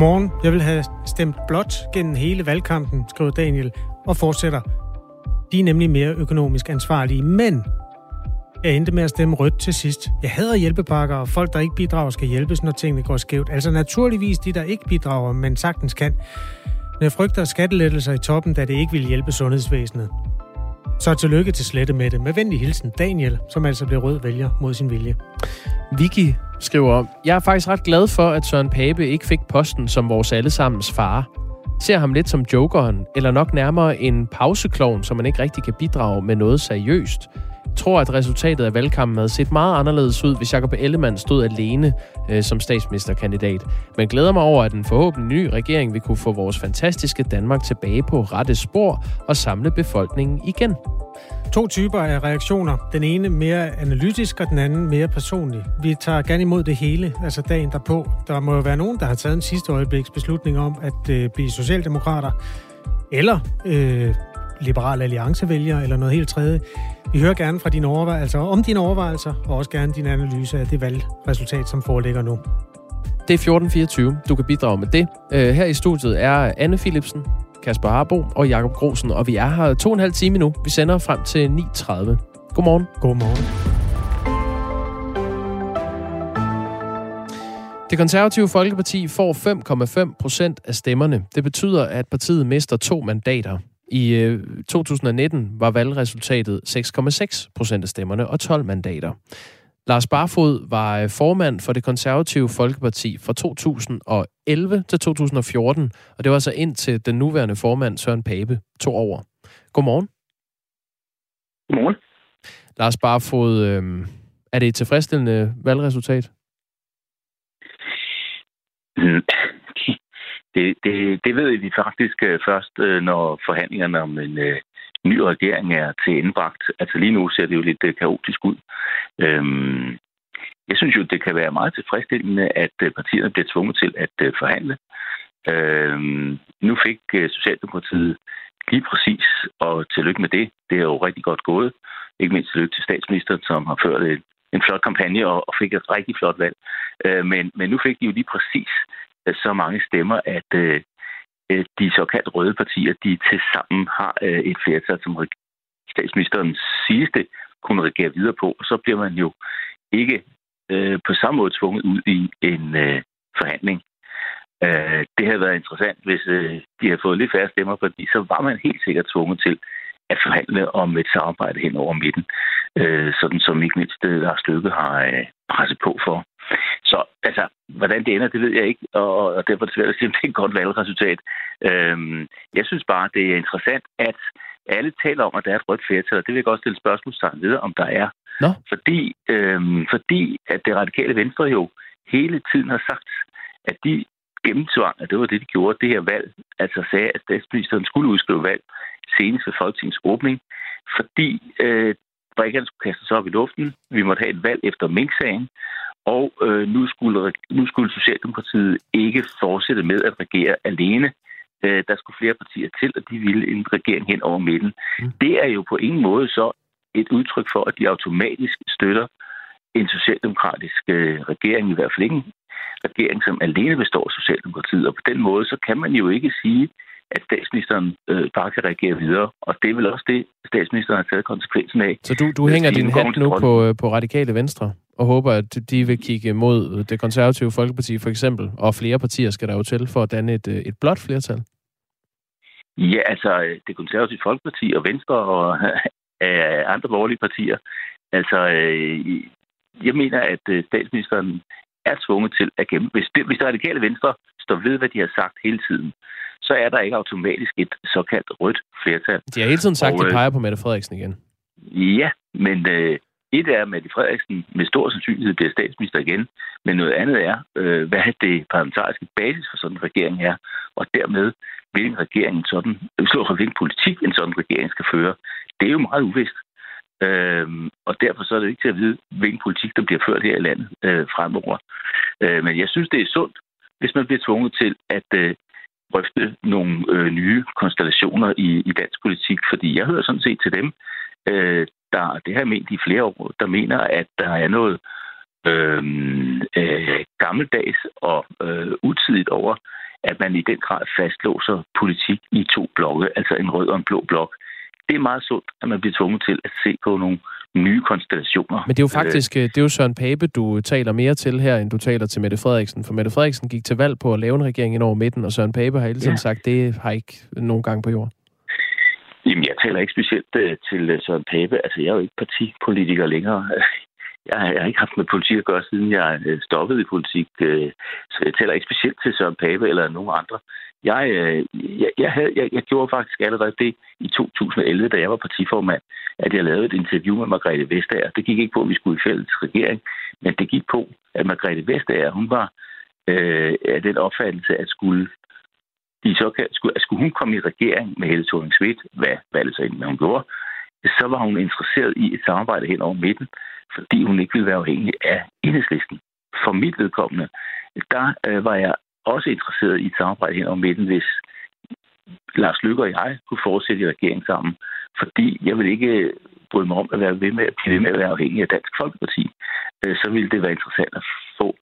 Godmorgen. Jeg vil have stemt blot gennem hele valgkampen, skriver Daniel, og fortsætter. De er nemlig mere økonomisk ansvarlige, men jeg endte med at stemme rødt til sidst. Jeg hader hjælpepakker, og folk, der ikke bidrager, skal hjælpes, når tingene går skævt. Altså naturligvis de, der ikke bidrager, men sagtens kan. Men jeg frygter skattelettelser i toppen, da det ikke vil hjælpe sundhedsvæsenet. Så tillykke til slette med det. Med venlig hilsen Daniel, som altså blev rød vælger mod sin vilje. Vicky skriver, jeg er faktisk ret glad for, at Søren Pape ikke fik posten som vores allesammens far. Ser ham lidt som jokeren, eller nok nærmere en pauseklovn, som man ikke rigtig kan bidrage med noget seriøst tror, at resultatet af valgkampen havde set meget anderledes ud, hvis Jacob Ellemann stod alene øh, som statsministerkandidat. Men glæder mig over, at en forhåbentlig ny regering vil kunne få vores fantastiske Danmark tilbage på rette spor og samle befolkningen igen. To typer af reaktioner. Den ene mere analytisk, og den anden mere personlig. Vi tager gerne imod det hele, altså dagen derpå. Der må jo være nogen, der har taget en sidste øjebliks beslutning om at øh, blive socialdemokrater, eller øh, liberal alliancevælger, eller noget helt tredje. Vi hører gerne fra dine overvejelser, om dine overvejelser, og også gerne din analyse af det valgresultat, som foreligger nu. Det er 1424. Du kan bidrage med det. Øh, her i studiet er Anne Philipsen, Kasper Harbo og Jakob Grosen, og vi er her to og en halv time nu. Vi sender frem til 9.30. Godmorgen. Godmorgen. Det konservative Folkeparti får 5,5 procent af stemmerne. Det betyder, at partiet mister to mandater. I øh, 2019 var valgresultatet 6,6 procent af stemmerne og 12 mandater. Lars Barfod var øh, formand for det konservative Folkeparti fra 2011 til 2014, og det var så ind til den nuværende formand Søren Pape tog over. Godmorgen. Godmorgen. Lars Barfod, øh, er det et tilfredsstillende valgresultat? Det, det, det ved vi faktisk øh, først, øh, når forhandlingerne om en øh, ny regering er til indbragt. Altså lige nu ser det jo lidt øh, kaotisk ud. Øhm, jeg synes jo, det kan være meget tilfredsstillende, at partierne bliver tvunget til at forhandle. Øhm, nu fik Socialdemokratiet lige præcis, og tillykke med det. Det er jo rigtig godt gået. Ikke mindst tillykke til statsministeren, som har ført en, en flot kampagne og, fik et rigtig flot valg. men, men nu fik de jo lige præcis så mange stemmer, at øh, de såkaldt røde partier, de til sammen har øh, et flertal, som statsministeren sidste kunne regere videre på, og så bliver man jo ikke øh, på samme måde tvunget ud i en øh, forhandling. Øh, det havde været interessant, hvis øh, de havde fået lidt færre stemmer, fordi så var man helt sikkert tvunget til at forhandle om et samarbejde hen over midten, øh, sådan som ikke mindst øh, Lars Løkke har øh, presset på for. Så altså, hvordan det ender, det ved jeg ikke, og, og derfor er det svært at sige, om det er et godt valgresultat. Øhm, jeg synes bare, det er interessant, at alle taler om, at der er et rødt flertal, og det vil jeg godt stille spørgsmålstegn videre, om der er. Nå. Fordi, øhm, fordi at det radikale venstre jo hele tiden har sagt, at de gennemtvang, at det var det, de gjorde, det her valg, altså sagde, at statsministeren skulle udskrive valg senest ved Folketingets åbning, fordi øh, brækkerne skulle kastes op i luften. Vi måtte have et valg efter Mink-sagen, og øh, nu, skulle, nu skulle Socialdemokratiet ikke fortsætte med at regere alene. Øh, der skulle flere partier til, og de ville en regering hen over midten. Mm. Det er jo på ingen måde så et udtryk for, at de automatisk støtter en socialdemokratisk øh, regering, i hvert fald ikke en regering, som alene består af Socialdemokratiet. Og på den måde, så kan man jo ikke sige, at statsministeren øh, bare kan reagere videre. Og det er vel også det, statsministeren har taget konsekvensen af. Så du, du hænger din hat nu på, øh, på radikale venstre? og håber, at de vil kigge mod det konservative Folkeparti for eksempel, og flere partier skal der jo til for at danne et, øh, et blot flertal? Ja, altså det konservative Folkeparti og Venstre og andre borgerlige partier. Altså, øh, jeg mener, at øh, statsministeren er tvunget til at gemme. Hvis, det, hvis det radikale venstre står ved, hvad de har sagt hele tiden, så er der ikke automatisk et såkaldt rødt flertal. De har hele tiden sagt, at de peger på Mette Frederiksen igen. Ja, men øh, et er, at Mette Frederiksen med stor sandsynlighed bliver statsminister igen, men noget andet er, øh, hvad det parlamentariske basis for sådan en regering er, og dermed hvilken regering en sådan, for hvilken politik en sådan regering skal føre. Det er jo meget uvist. Øhm, og derfor så er det ikke til at vide, hvilken politik, der bliver ført her i landet øh, fremover. Øh, men jeg synes, det er sundt, hvis man bliver tvunget til at øh, drøfte nogle øh, nye konstellationer i, i dansk politik, fordi jeg hører sådan set til dem, øh, der, det har jeg ment i flere år, der mener, at der er noget øh, øh, gammeldags og øh, utidigt over, at man i den grad fastlåser politik i to blokke, altså en rød og en blå blok. Det er meget sundt, at man bliver tvunget til at se på nogle nye konstellationer. Men det er jo faktisk øh, det er jo Søren Pape, du taler mere til her, end du taler til Mette Frederiksen. For Mette Frederiksen gik til valg på at lave en regering ind over midten, og Søren Pape har hele tiden ja. sagt, det har ikke nogen gang på jorden. Jamen, jeg taler ikke specielt uh, til Søren Pape. Altså, jeg er jo ikke partipolitiker længere. Jeg har, jeg har ikke haft med politik at gøre, siden jeg stoppede i politik. Så jeg taler ikke specielt til Søren Pape eller nogen andre. Jeg, øh, jeg, jeg, havde, jeg, jeg gjorde faktisk allerede det i 2011, da jeg var partiformand, at jeg lavede et interview med Margrethe Vestager. Det gik ikke på, at vi skulle i fælles regering, men det gik på, at Margrethe Vestager, hun var øh, af den opfattelse, at skulle de såkaldte, skulle, at skulle hun komme i regering med Helle thorning Schmidt, hvad valget så egentlig hun gjorde, så var hun interesseret i et samarbejde hen over midten, fordi hun ikke ville være afhængig af enhedslisten. For mit vedkommende, der øh, var jeg også interesseret i et samarbejde hen over midten, hvis Lars Lykke og jeg kunne fortsætte i regeringen sammen. Fordi jeg vil ikke bryde mig om at være ved med at blive ved med at være afhængig af Dansk Folkeparti. Øh, så ville det være interessant at få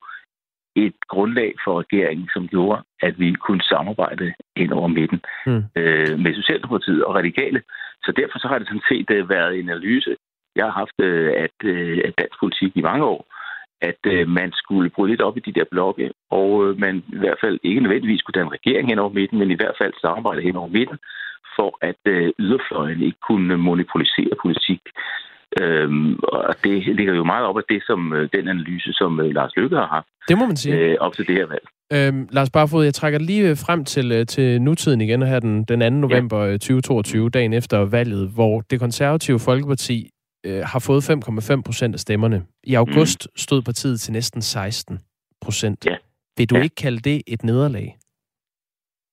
et grundlag for regeringen, som gjorde, at vi kunne samarbejde ind over midten mm. øh, med Socialdemokratiet og Radikale. Så derfor så har det sådan set øh, været en analyse, jeg har haft øh, at, øh, at dansk politik i mange år, at øh, man skulle bryde lidt op i de der blokke, og øh, man i hvert fald ikke nødvendigvis skulle danne regering hen over midten, men i hvert fald samarbejde hen over midten, for at øh, yderfløjen ikke kunne monopolisere politik. Øhm, og det ligger jo meget op af det, som øh, den analyse, som øh, Lars Løkke har haft. Det må man sige. Øh, op til det her valg. Øhm, Lars Barfod, jeg trækker lige frem til, øh, til nutiden igen her den, den 2. november ja. 2022, øh, dagen efter valget, hvor det konservative Folkeparti øh, har fået 5,5 procent af stemmerne. I august mm. stod partiet til næsten 16 procent. Ja. Vil du ja. ikke kalde det et nederlag?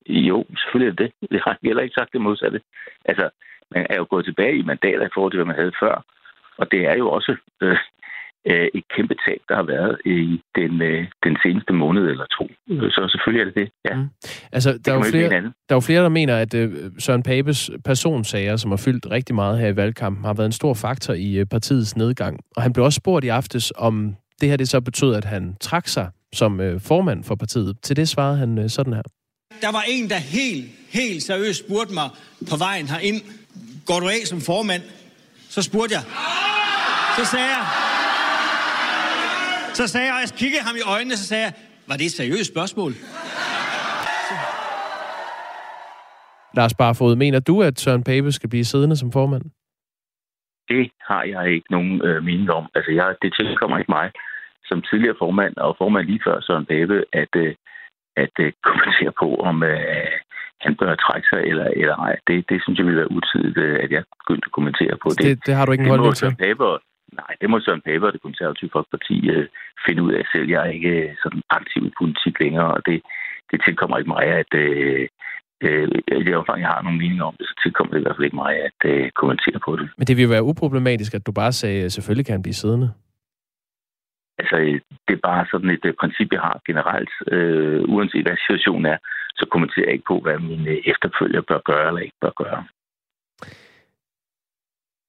Jo, selvfølgelig er det det. Jeg har heller ikke sagt det modsatte. Altså, man er jo gået tilbage i mandater i forhold til, hvad man havde før. Og det er jo også øh, øh, et kæmpe tab, der har været i den, øh, den seneste måned eller to. Så selvfølgelig er det det, ja. Mm. Altså, der, er jo flere, der er jo flere, der mener, at øh, Søren Papes personsager, som har fyldt rigtig meget her i valgkampen, har været en stor faktor i øh, partiets nedgang. Og han blev også spurgt i aftes, om det her det så betød, at han trak sig som øh, formand for partiet. Til det svarede han øh, sådan her. Der var en, der helt, helt seriøst spurgte mig på vejen herind, går du af som formand? Så spurgte jeg. Så sagde jeg. Så sagde jeg, og jeg kiggede ham i øjnene, så sagde jeg, var det et seriøst spørgsmål? Lars Barfod, mener du, at Søren Pape skal blive siddende som formand? Det har jeg ikke nogen øh, mening om. Altså, jeg, det tilkommer ikke mig som tidligere formand, og formand lige før Søren Pape, at, øh, at øh, kommentere på, om øh, han bør trække sig eller, eller ej. Det, det synes jeg vil være utidigt, øh, at jeg begyndte at kommentere på. Det, det, det har du ikke en holdning til? Pape, Nej, det må Søren Pape og det konservative folkeparti øh, finde ud af selv. Jeg er ikke øh, sådan aktiv i politik længere, og det, det tilkommer ikke mig, at øh, øh, i det omfang, jeg har nogle meninger om det, så tilkommer det i hvert fald ikke mig at øh, kommentere på det. Men det vil være uproblematisk, at du bare sagde, at selvfølgelig kan han blive siddende? Altså, det er bare sådan et uh, princip, jeg har generelt. Øh, uanset hvad situationen er, så kommenterer jeg ikke på, hvad mine efterfølger bør gøre eller ikke bør gøre.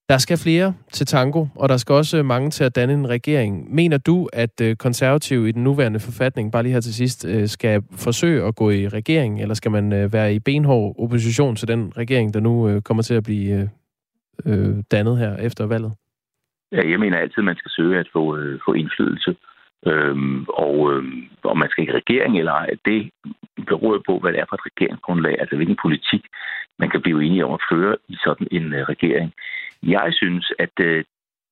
Der skal flere til tango, og der skal også mange til at danne en regering. Mener du, at øh, konservative konservativ i den nuværende forfatning, bare lige her til sidst, øh, skal forsøge at gå i regering, eller skal man øh, være i benhård opposition til den regering, der nu kommer til at blive dannet her efter valget? Ja, jeg mener altid, at man skal søge at få, få indflydelse. Øhm, og øhm, om man skal i regering eller ej, det beror på, hvad det er for et regeringsgrundlag, altså hvilken politik man kan blive enige om at føre i sådan en øh, regering. Jeg synes, at øh,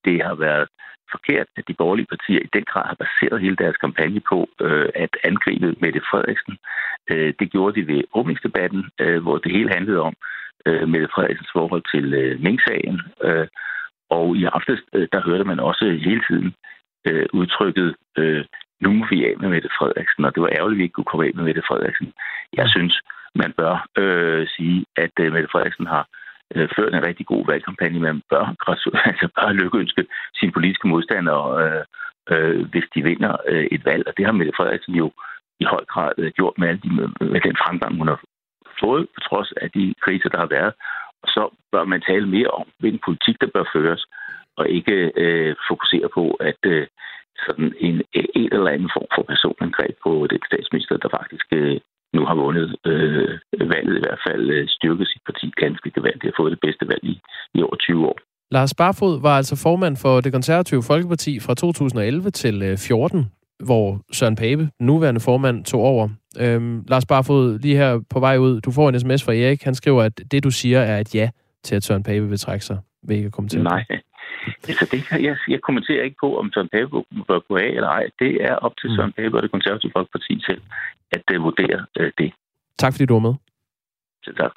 det har været forkert, at de borgerlige partier i den grad har baseret hele deres kampagne på øh, at angribe Mette Frederiksen. Øh, det gjorde de ved åbningsdebatten, øh, hvor det hele handlede om øh, Mette Frederiksens forhold til øh, Mink-sagen. Øh, og i aftes, øh, der hørte man også hele tiden øh, udtrykket, øh, nu må vi af med Mette Frederiksen, og det var ærgerligt, at vi ikke kunne komme af med Mette Frederiksen. Jeg synes, man bør øh, sige, at øh, Mette Frederiksen har øh, Øh, ført en rigtig god valgkampagne. Man bør, altså bør lykkeønske sine politiske modstandere, øh, øh, hvis de vinder øh, et valg. Og det har Mette Frederiksen jo i høj grad øh, gjort med, alle de, med den fremgang, hun har fået, på trods af de kriser, der har været. Og så bør man tale mere om, hvilken politik, der bør føres, og ikke øh, fokusere på, at øh, sådan en, en eller anden form for personangreb på den statsminister, der faktisk øh, nu har vundet øh, valget, i hvert fald øh, styrket sit parti ganske gevaldigt. Det har fået det bedste valg i, i over 20 år. Lars Barfod var altså formand for det konservative Folkeparti fra 2011 til 14, øh, hvor Søren Pape, nuværende formand, tog over. Øhm, Lars Barfod, lige her på vej ud, du får en sms fra Erik. Han skriver, at det, du siger, er et ja til, at Søren Pape vil trække sig. Vil ikke kommentere Nej, altså det, jeg, jeg kommenterer ikke på, om Søren Pape bør gå af eller ej. Det er op til mm. Søren Pape og det konservative Folkeparti selv at uh, vurdere uh, det. Tak fordi du var med. Selv tak.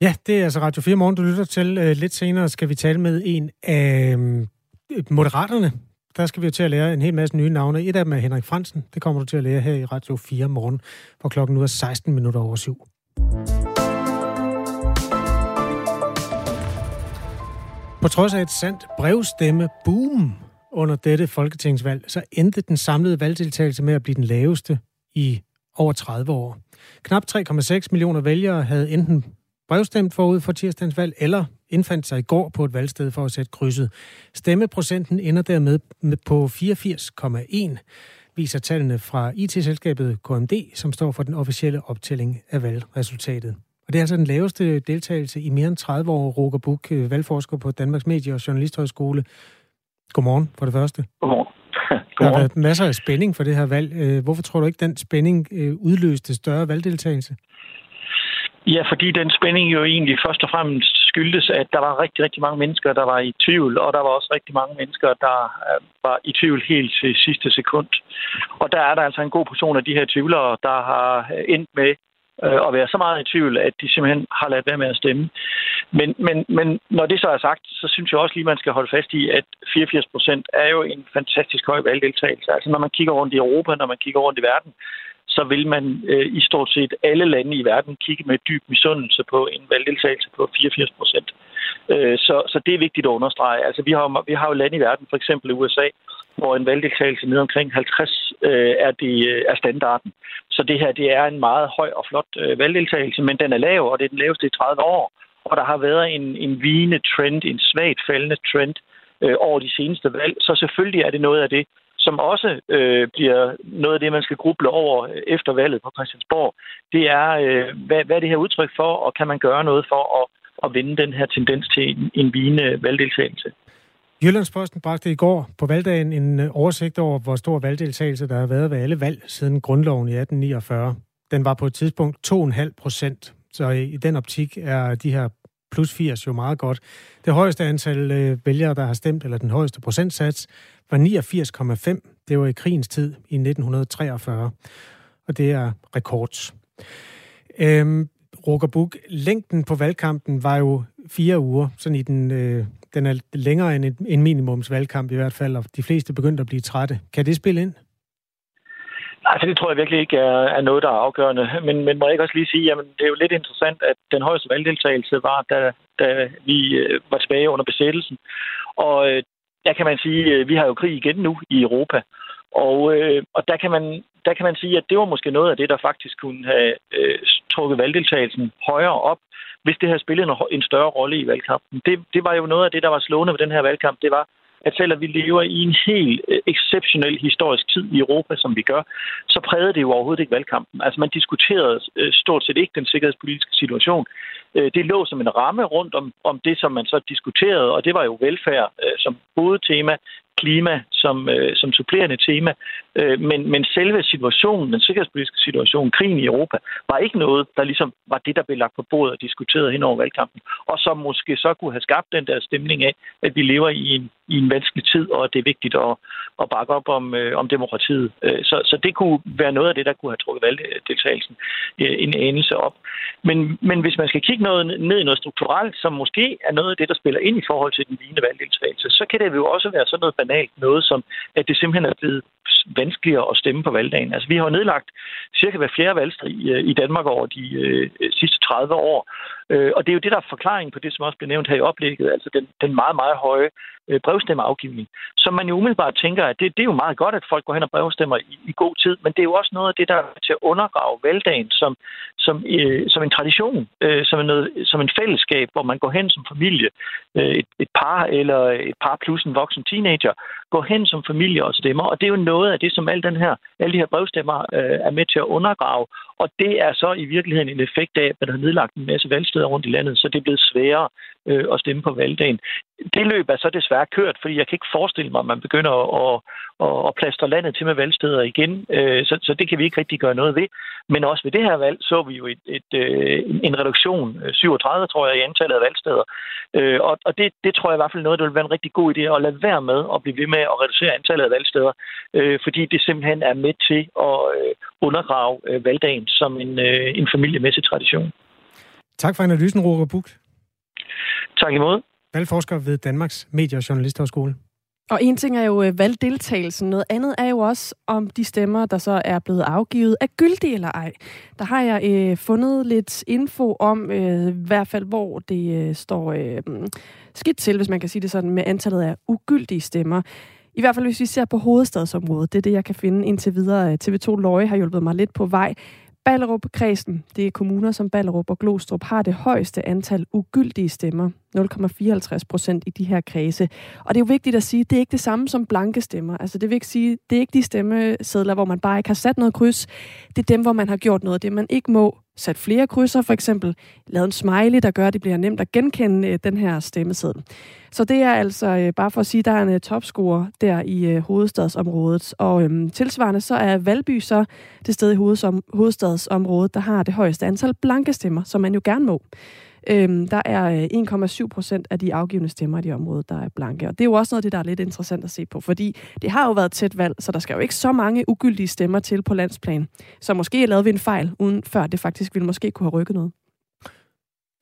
Ja, det er altså Radio 4 Morgen, du lytter til. Uh, lidt senere skal vi tale med en af moderaterne. Der skal vi jo til at lære en hel masse nye navne. Et af dem er Henrik Fransen. Det kommer du til at lære her i Radio 4 Morgen, hvor klokken nu er 16 minutter over syv. På trods af et sandt brevstemme boom under dette folketingsvalg, så endte den samlede valgdeltagelse med at blive den laveste i over 30 år. Knap 3,6 millioner vælgere havde enten brevstemt forud for tirsdagens valg, eller indfandt sig i går på et valgsted for at sætte krydset. Stemmeprocenten ender dermed på 84,1, viser tallene fra IT-selskabet KMD, som står for den officielle optælling af valgresultatet. Og det er altså den laveste deltagelse i mere end 30 år, Roger Buk, øh, valgforsker på Danmarks Medie- og Journalisthøjskole. Godmorgen for det første. Godmorgen. Godmorgen. Der har været masser af spænding for det her valg. Øh, hvorfor tror du ikke, den spænding øh, udløste større valgdeltagelse? Ja, fordi den spænding jo egentlig først og fremmest skyldtes, at der var rigtig, rigtig mange mennesker, der var i tvivl, og der var også rigtig mange mennesker, der var i tvivl helt til sidste sekund. Og der er der altså en god portion af de her tvivlere, der har endt med øh, og være så meget i tvivl, at de simpelthen har ladet være med at stemme. Men, men, men når det så er sagt, så synes jeg også lige, man skal holde fast i, at 84 procent er jo en fantastisk høj valgdeltagelse. Altså når man kigger rundt i Europa, når man kigger rundt i verden, så vil man øh, i stort set alle lande i verden kigge med dyb misundelse på en valgdeltagelse på 84 procent. Øh, så, så det er vigtigt at understrege. Altså vi har, vi har jo lande i verden, for eksempel USA, hvor en valgdeltagelse ned omkring 50 øh, er, det, øh, er standarden. Så det her det er en meget høj og flot øh, valgdeltagelse, men den er lav, og det er den laveste i 30 år. Og der har været en, en vigende trend, en svagt faldende trend øh, over de seneste valg. Så selvfølgelig er det noget af det, som også øh, bliver noget af det, man skal gruble over øh, efter valget på Christiansborg. Det er, øh, hvad, hvad er det her udtryk for, og kan man gøre noget for at, at vende den her tendens til en, en vigende valgdeltagelse? Jyllandsposten bragte i går på valgdagen en øh, oversigt over, hvor stor valgdeltagelse der har været ved alle valg siden grundloven i 1849. Den var på et tidspunkt 2,5 procent, så i den optik er de her plus 80 jo meget godt. Det højeste antal øh, vælgere, der har stemt, eller den højeste procentsats, var 89,5. Det var i krigens tid i 1943, og det er rekord. Øhm, Roger Buk, længden på valgkampen var jo fire uger, sådan i den, øh, den er længere end en minimumsvalgkamp i hvert fald, og de fleste begyndte at blive trætte. Kan det spille ind? Altså, det tror jeg virkelig ikke er, er noget, der er afgørende. Men, men må jeg ikke også lige sige, at det er jo lidt interessant, at den højeste valgdeltagelse var, da, da vi øh, var tilbage under besættelsen. Og øh, der kan man sige, at øh, vi har jo krig igen nu i Europa. Og, øh, og der, kan man, der kan man sige, at det var måske noget af det, der faktisk kunne have øh, trukket valgdeltagelsen højere op, hvis det havde spillet en, en større rolle i valgkampen. Det, det var jo noget af det, der var slående ved den her valgkamp. Det var, at selvom vi lever i en helt øh, exceptionel historisk tid i Europa, som vi gør, så prægede det jo overhovedet ikke valgkampen. Altså man diskuterede øh, stort set ikke den sikkerhedspolitiske situation. Øh, det lå som en ramme rundt om, om det, som man så diskuterede, og det var jo velfærd øh, som hovedtema klima som, øh, som supplerende tema. Øh, men, men selve situationen, den sikkerhedspolitiske situation, krigen i Europa, var ikke noget, der ligesom var det, der blev lagt på bordet og diskuteret hen over valgkampen. Og som måske så kunne have skabt den der stemning af, at vi lever i en, i en vanskelig tid, og at det er vigtigt at, at bakke op om, øh, om demokratiet. Øh, så, så det kunne være noget af det, der kunne have trukket valgdeltagelsen øh, en anelse op. Men, men hvis man skal kigge noget, ned i noget strukturelt, som måske er noget af det, der spiller ind i forhold til den vigende valgdeltagelse, så kan det jo også være sådan noget banalt noget som, at det simpelthen er blevet vanskeligere at stemme på valgdagen. Altså, vi har jo nedlagt cirka hver fjerde valgstrid i, øh, i Danmark over de øh, sidste 30 år. Øh, og det er jo det, der er forklaringen på det, som også blev nævnt her i oplægget, altså den, den meget, meget høje øh, brevstemmeafgivning, som man jo umiddelbart tænker, at det, det er jo meget godt, at folk går hen og brevstemmer i, i god tid, men det er jo også noget af det, der er til at undergrave valgdagen som, som, øh, som en tradition, øh, som, en noget, som en fællesskab, hvor man går hen som familie, øh, et, et par eller et par plus en voksen teenager, går hen som familie og stemmer. Og det er jo noget af det, som alle, den her, alle de her brevstemmer øh, er med til at undergrave. Og det er så i virkeligheden en effekt af, at man har nedlagt en masse valgsteder rundt i landet, så det er blevet sværere øh, at stemme på valgdagen. Det løb er så desværre kørt, fordi jeg kan ikke forestille mig, at man begynder at, at, at plastre landet til med valgsteder igen. Øh, så, så det kan vi ikke rigtig gøre noget ved. Men også ved det her valg så vi jo et, et, øh, en reduktion, 37 øh, tror jeg, i antallet af valgsteder. Og og det, det tror jeg i hvert fald noget, der vil være en rigtig god idé at lade være med at blive ved med at reducere antallet af valgsteder, fordi det simpelthen er med til at undergrave valgdagen som en, en familiemæssig tradition. Tak for analysen, Roger Bugt. Tak imod. Valgforsker ved Danmarks Medie- og Journalisthøjskole. Og en ting er jo øh, valgdeltagelsen, noget andet er jo også, om de stemmer, der så er blevet afgivet, er gyldige eller ej. Der har jeg øh, fundet lidt info om, øh, i hvert fald hvor det øh, står øh, skidt til, hvis man kan sige det sådan, med antallet af ugyldige stemmer. I hvert fald hvis vi ser på hovedstadsområdet, det er det, jeg kan finde indtil videre. Øh, TV2 Løje har hjulpet mig lidt på vej. Ballerup-kredsen, det er kommuner som Ballerup og Glostrup, har det højeste antal ugyldige stemmer, 0,54 procent i de her kredse. Og det er jo vigtigt at sige, det er ikke det samme som blanke stemmer. Altså det vil ikke sige, det er ikke de stemmesedler, hvor man bare ikke har sat noget kryds. Det er dem, hvor man har gjort noget, det man ikke må. Sat flere krydser, for eksempel lavet en smiley, der gør, at det bliver nemt at genkende øh, den her stemmeseddel. Så det er altså øh, bare for at sige, at der er en øh, topscorer der i hovedstadsområdet. Og øhm, tilsvarende så er Valby så det sted i hovedstadsområdet, der har det højeste antal blanke stemmer, som man jo gerne må. Øhm, der er øh, 1,7 procent af de afgivende stemmer i det område, der er blanke. Og det er jo også noget af det, der er lidt interessant at se på, fordi det har jo været tæt valg, så der skal jo ikke så mange ugyldige stemmer til på landsplan. Så måske lavede vi en fejl, uden før det faktisk ville måske kunne have rykket noget.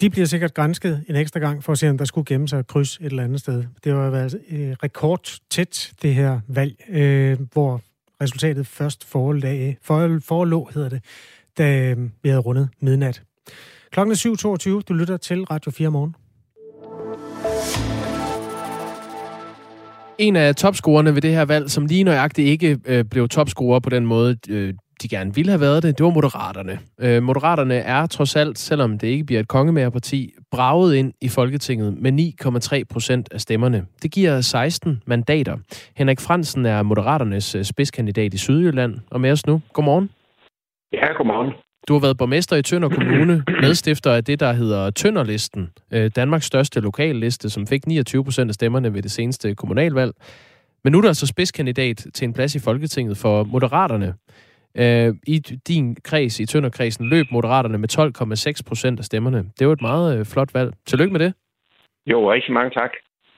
De bliver sikkert grænsket en ekstra gang for at se, om der skulle gemme sig kryds et eller andet sted. Det har været øh, rekordtæt, det her valg, øh, hvor resultatet først forelå, for, forelå hedder det, da øh, vi havde rundet midnat. Klokken er 7.22. Du lytter til Radio 4 morgen. En af topscorerne ved det her valg, som lige nøjagtigt ikke øh, blev topscorer på den måde, øh, de gerne ville have været det, det var Moderaterne. Øh, Moderaterne er trods alt, selvom det ikke bliver et kongemagerparti, braget ind i Folketinget med 9,3 procent af stemmerne. Det giver 16 mandater. Henrik Fransen er Moderaternes øh, spidskandidat i Sydjylland, og med os nu. Godmorgen. Ja, godmorgen. Du har været borgmester i Tønder Kommune, medstifter af det, der hedder Tønderlisten, øh, Danmarks største lokalliste, som fik 29 procent af stemmerne ved det seneste kommunalvalg. Men nu er du altså spidskandidat til en plads i Folketinget for Moderaterne. Øh, I din kreds, i Tønderkredsen, løb Moderaterne med 12,6 procent af stemmerne. Det var et meget øh, flot valg. Tillykke med det. Jo, rigtig mange tak.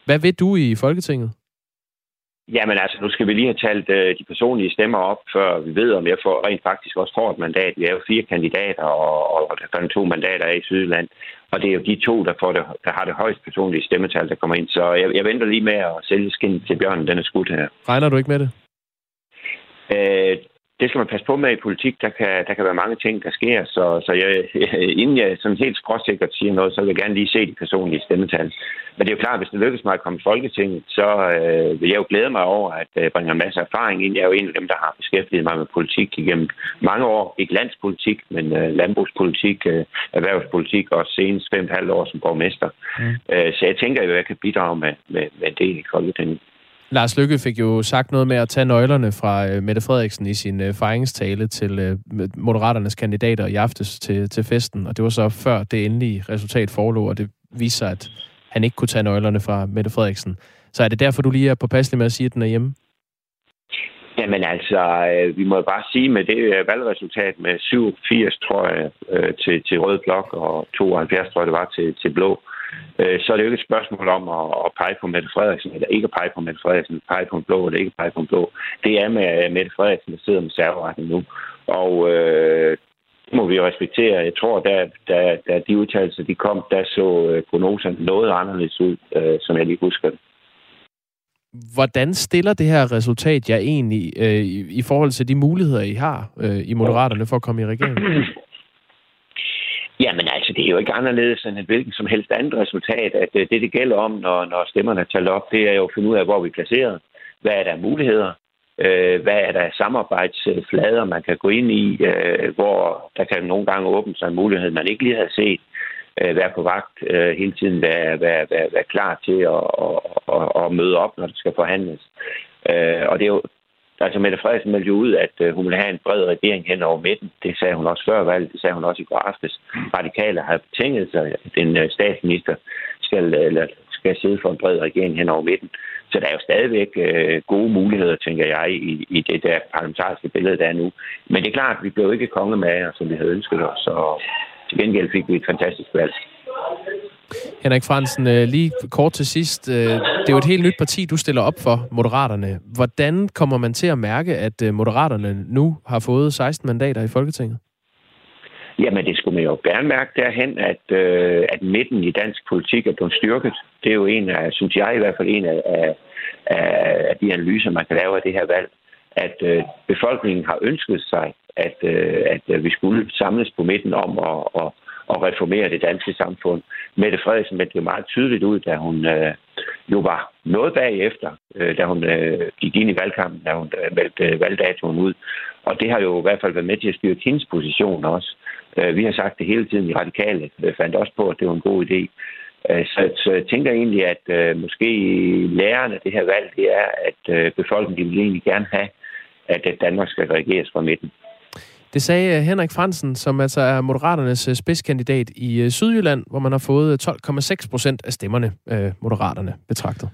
Hvad ved du i Folketinget? Jamen altså, nu skal vi lige have talt øh, de personlige stemmer op, før vi ved, om jeg får, rent faktisk også får et mandat. Vi er jo fire kandidater, og, og der er to mandater af i Sydland. Og det er jo de to, der, får det, der har det højst personlige stemmetal, der kommer ind. Så jeg, jeg venter lige med at sælge skin til bjørnen, den er skudt her. Regner du ikke med det? Øh, det skal man passe på med i politik. Der kan, der kan være mange ting, der sker. Så, så jeg, inden jeg sådan helt skråsikkert siger noget, så vil jeg gerne lige se de personlige stemmetal. Men det er jo klart, at hvis det lykkes mig at komme i Folketinget, så øh, vil jeg jo glæde mig over, at jeg bringer en masse erfaring ind. Jeg er jo en af dem, der har beskæftiget mig med politik igennem mange år. Ikke landspolitik, men øh, landbrugspolitik, øh, erhvervspolitik og senest fem halv år som borgmester. Mm. Øh, så jeg tænker jo, at jeg kan bidrage med, med, med det i Folketinget. Lars Lykke fik jo sagt noget med at tage nøglerne fra øh, Mette Frederiksen i sin øh, fejringstale til øh, Moderaternes kandidater i aftes til, til festen, og det var så før det endelige resultat forelå, og det viste sig, at han ikke kunne tage nøglerne fra Mette Frederiksen. Så er det derfor, du lige er påpasselig med at sige, at den er hjemme? Jamen altså, øh, vi må bare sige med det øh, valgresultat med 87, tror jeg, øh, til, til Rød Blok og 72, tror jeg, det var til, til Blå, øh, så er det jo ikke et spørgsmål om at, at pege på Mette Frederiksen, eller ikke at pege på Mette Frederiksen, pege på en blå eller ikke pege på en blå. Det er med Mette Frederiksen, der sidder med serveretten nu. Og øh, det må vi jo respektere. Jeg tror, da, da, da de udtalelser de kom, der så øh, prognoserne noget anderledes ud, øh, som jeg lige husker det. Hvordan stiller det her resultat jer egentlig øh, i, i forhold til de muligheder, I har øh, i Moderaterne for at komme i regeringen? Jamen altså, det er jo ikke anderledes end et hvilken som helst andet resultat, at øh, det, det gælder om, når, når stemmerne er op, det er jo at finde ud af, hvor vi er placeret. Hvad er der muligheder? Øh, hvad er der samarbejdsflader, man kan gå ind i, øh, hvor der kan nogle gange åbne sig en mulighed, man ikke lige har set. Øh, være på vagt øh, hele tiden, være, være, være, være klar til at, at, at, at møde op, når det skal forhandles. Øh, og det er jo, altså Mette Frederiksen meldte jo ud, at øh, hun ville have en bred regering hen over midten. Det sagde hun også før valget, det sagde hun også i går aftes. Radikale har betinget sig, at en øh, statsminister skal, øh, eller, skal sidde for en bred regering hen over midten. Så der er jo stadigvæk øh, gode muligheder, tænker jeg, i, i det der parlamentariske billede, der er nu. Men det er klart, at vi blev ikke konge med, som vi havde ønsket os, så til gengæld fik vi et fantastisk valg. Henrik Fransen, øh, lige kort til sidst. Øh, det er jo et helt nyt parti, du stiller op for, Moderaterne. Hvordan kommer man til at mærke, at øh, Moderaterne nu har fået 16 mandater i Folketinget? Jamen, det skulle man jo gerne mærke derhen, at, øh, at midten i dansk politik er blevet styrket. Det er jo en af, synes jeg i hvert fald, en af, af, af de analyser, man kan lave af det her valg, at øh, befolkningen har ønsket sig, at, øh, at vi skulle samles på midten om at, at, at reformere det danske samfund. Mette Frederiksen meldte jo meget tydeligt ud, da hun øh, jo var noget bagefter, øh, da hun øh, gik ind i valgkampen, da hun øh, meldte øh, valgdatoen ud. Og det har jo i hvert fald været med til at styrke hendes position også. Øh, vi har sagt det hele tiden i Radikale, øh, fandt også på, at det var en god idé. Øh, så, så jeg tænker egentlig, at øh, måske lærerne af det her valg, det er, at øh, befolkningen vil egentlig gerne have, at Danmark skal reageres fra midten. Det sagde øh, Henrik Fransen, som altså er Moderaternes øh, spidskandidat i øh, Sydjylland, hvor man har fået 12,6 procent af stemmerne, Moderaterne betragtet.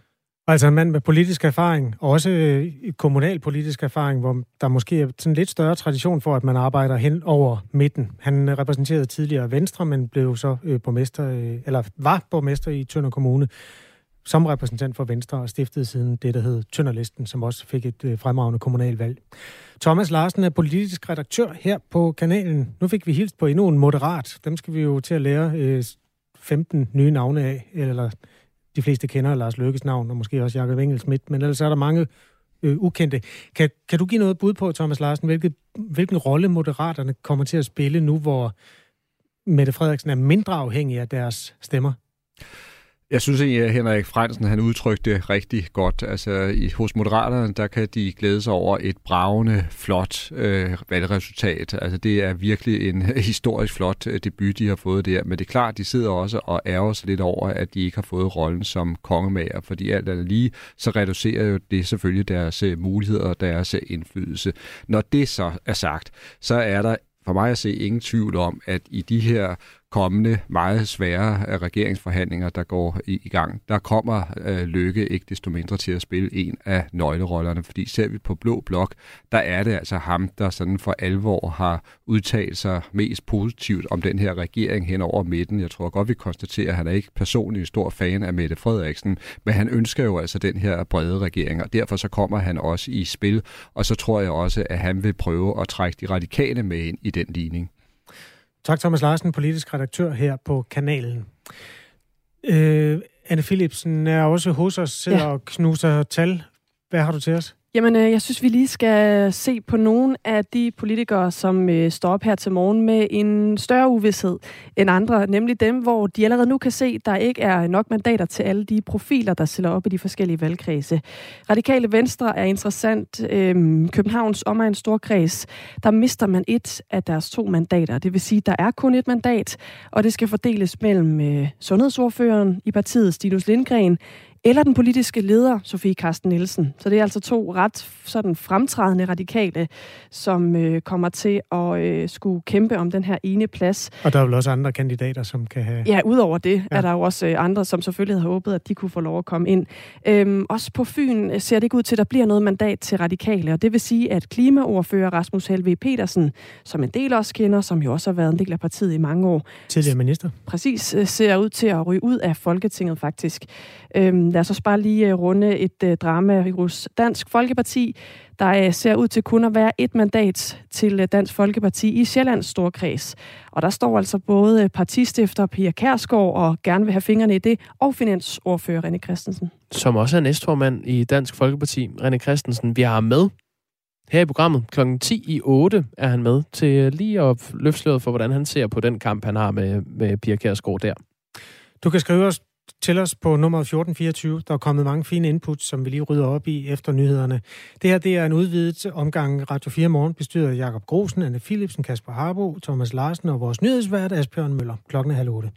Altså en mand med politisk erfaring, og også kommunal politisk erfaring, hvor der måske er sådan lidt større tradition for, at man arbejder hen over midten. Han repræsenterede tidligere Venstre, men blev så borgmester, eller var borgmester i Tønder Kommune som repræsentant for Venstre og stiftede siden det, der hed Tønderlisten, som også fik et øh, fremragende kommunalvalg. Thomas Larsen er politisk redaktør her på kanalen. Nu fik vi hilst på endnu en moderat. Dem skal vi jo til at lære øh, 15 nye navne af, eller de fleste kender Lars Løkkes navn, og måske også Jakob Engelsmidt, men ellers er der mange øh, ukendte. Kan, kan du give noget bud på, Thomas Larsen, hvilket, hvilken rolle moderaterne kommer til at spille nu, hvor Mette Frederiksen er mindre afhængig af deres stemmer? Jeg synes egentlig, at Henrik Fransen han udtrykte det rigtig godt. Altså, i, hos Moderaterne, der kan de glæde sig over et bravende, flot øh, valgresultat. Altså, det er virkelig en historisk flot øh, debut, de har fået der. Men det er klart, de sidder også og ærger sig lidt over, at de ikke har fået rollen som kongemager, fordi alt andet lige, så reducerer jo det selvfølgelig deres øh, muligheder og deres øh, indflydelse. Når det så er sagt, så er der for mig at se ingen tvivl om, at i de her kommende meget svære øh, regeringsforhandlinger, der går i, i gang, der kommer øh, Lykke ikke desto mindre til at spille en af nøglerollerne, fordi ser vi på Blå Blok, der er det altså ham, der sådan for alvor har udtalt sig mest positivt om den her regering hen over midten. Jeg tror godt, vi konstaterer, at han er ikke personligt en stor fan af Mette Frederiksen, men han ønsker jo altså den her brede regering, og derfor så kommer han også i spil, og så tror jeg også, at han vil prøve at trække de radikale med ind i den ligning. Tak, Thomas Larsen, politisk redaktør her på kanalen. Øh, Anne Philipsen er også hos os, sidder ja. og knuser tal. Hvad har du til os? Jamen, øh, jeg synes, vi lige skal se på nogle af de politikere, som øh, står op her til morgen med en større uvidshed end andre, nemlig dem, hvor de allerede nu kan se, at der ikke er nok mandater til alle de profiler, der stiller op i de forskellige valgkredse. Radikale Venstre er interessant. Øh, Københavns omegn storkreds, der mister man et af deres to mandater. Det vil sige, at der er kun et mandat, og det skal fordeles mellem sundhedsordføreren i partiet, Stinus Lindgren, eller den politiske leder, Sofie Karsten Nielsen. Så det er altså to ret sådan fremtrædende radikale, som øh, kommer til at øh, skulle kæmpe om den her ene plads. Og der er vel også andre kandidater, som kan have... Ja, udover det ja. er der jo også øh, andre, som selvfølgelig havde håbet, at de kunne få lov at komme ind. Øhm, også på Fyn øh, ser det ikke ud til, at der bliver noget mandat til radikale, og det vil sige, at klimaordfører Rasmus Helve Petersen, som en del også kender, som jo også har været en del af partiet i mange år. Tidligere minister. Præcis, øh, ser ud til at ryge ud af Folketinget faktisk. Øhm, lad os også bare lige øh, runde et uh, drama hos Dansk Folkeparti. Der uh, ser ud til kun at være et mandat til Dansk Folkeparti i Sjællands Storkreds. Og der står altså både partistifter Pia Kærsgaard og gerne vil have fingrene i det, og finansordfører René Christensen. Som også er næstformand i Dansk Folkeparti, René Christensen. Vi har med her i programmet kl. 10 i 8 er han med til lige at løfte for, hvordan han ser på den kamp, han har med, med Pia Kærsgaard der. Du kan skrive os til os på nummer 1424. Der er kommet mange fine inputs, som vi lige rydder op i efter nyhederne. Det her det er en udvidet omgang Radio 4 Morgen, bestyret af Jakob Grosen, Anne Philipsen, Kasper Harbo, Thomas Larsen og vores nyhedsvært Asbjørn Møller. Klokken er halv otte.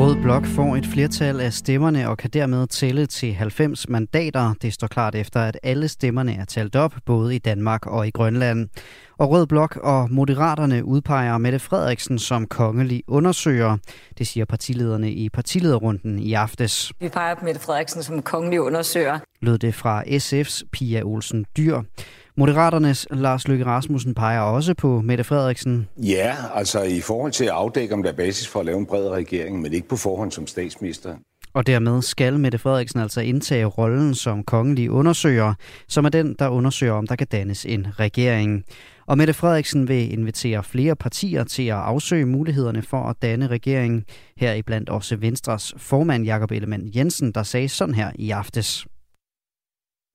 Rød Blok får et flertal af stemmerne og kan dermed tælle til 90 mandater. Det står klart efter, at alle stemmerne er talt op, både i Danmark og i Grønland. Og Rød Blok og Moderaterne udpeger Mette Frederiksen som kongelig undersøger. Det siger partilederne i partilederrunden i aftes. Vi peger på Mette Frederiksen som kongelig undersøger. Lød det fra SF's Pia Olsen Dyr. Moderaternes Lars Løkke Rasmussen peger også på Mette Frederiksen. Ja, altså i forhold til at afdække, om der er basis for at lave en bred regering, men ikke på forhånd som statsminister. Og dermed skal Mette Frederiksen altså indtage rollen som kongelig undersøger, som er den, der undersøger, om der kan dannes en regering. Og Mette Frederiksen vil invitere flere partier til at afsøge mulighederne for at danne regering. Heriblandt også Venstres formand Jakob Ellemann Jensen, der sagde sådan her i aftes.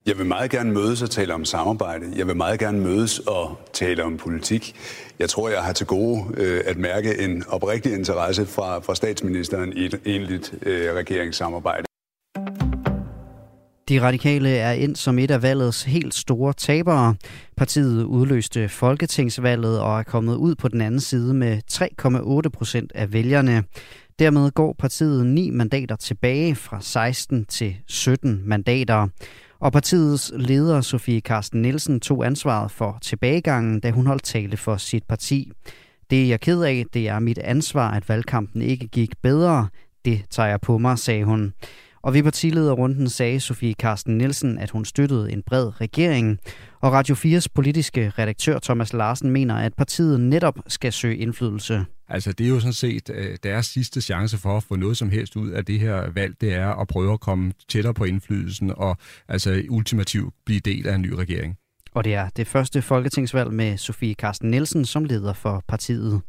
Jeg vil meget gerne mødes og tale om samarbejde. Jeg vil meget gerne mødes og tale om politik. Jeg tror, jeg har til gode øh, at mærke en oprigtig interesse fra, fra statsministeren i et egentligt øh, regeringssamarbejde. De radikale er ind som et af valgets helt store tabere. Partiet udløste folketingsvalget og er kommet ud på den anden side med 3,8 procent af vælgerne. Dermed går partiet ni mandater tilbage fra 16 til 17 mandater. Og partiets leder, Sofie Karsten Nielsen, tog ansvaret for tilbagegangen, da hun holdt tale for sit parti. Det er jeg ked af, det er mit ansvar, at valgkampen ikke gik bedre. Det tager jeg på mig, sagde hun. Og ved partilederrunden sagde Sofie Karsten Nielsen, at hun støttede en bred regering. Og Radio 4's politiske redaktør Thomas Larsen mener, at partiet netop skal søge indflydelse. Altså, det er jo sådan set øh, deres sidste chance for at få noget som helst ud af det her valg, det er at prøve at komme tættere på indflydelsen og altså ultimativt blive del af en ny regering. Og det er det første folketingsvalg med Sofie Carsten Nielsen som leder for partiet.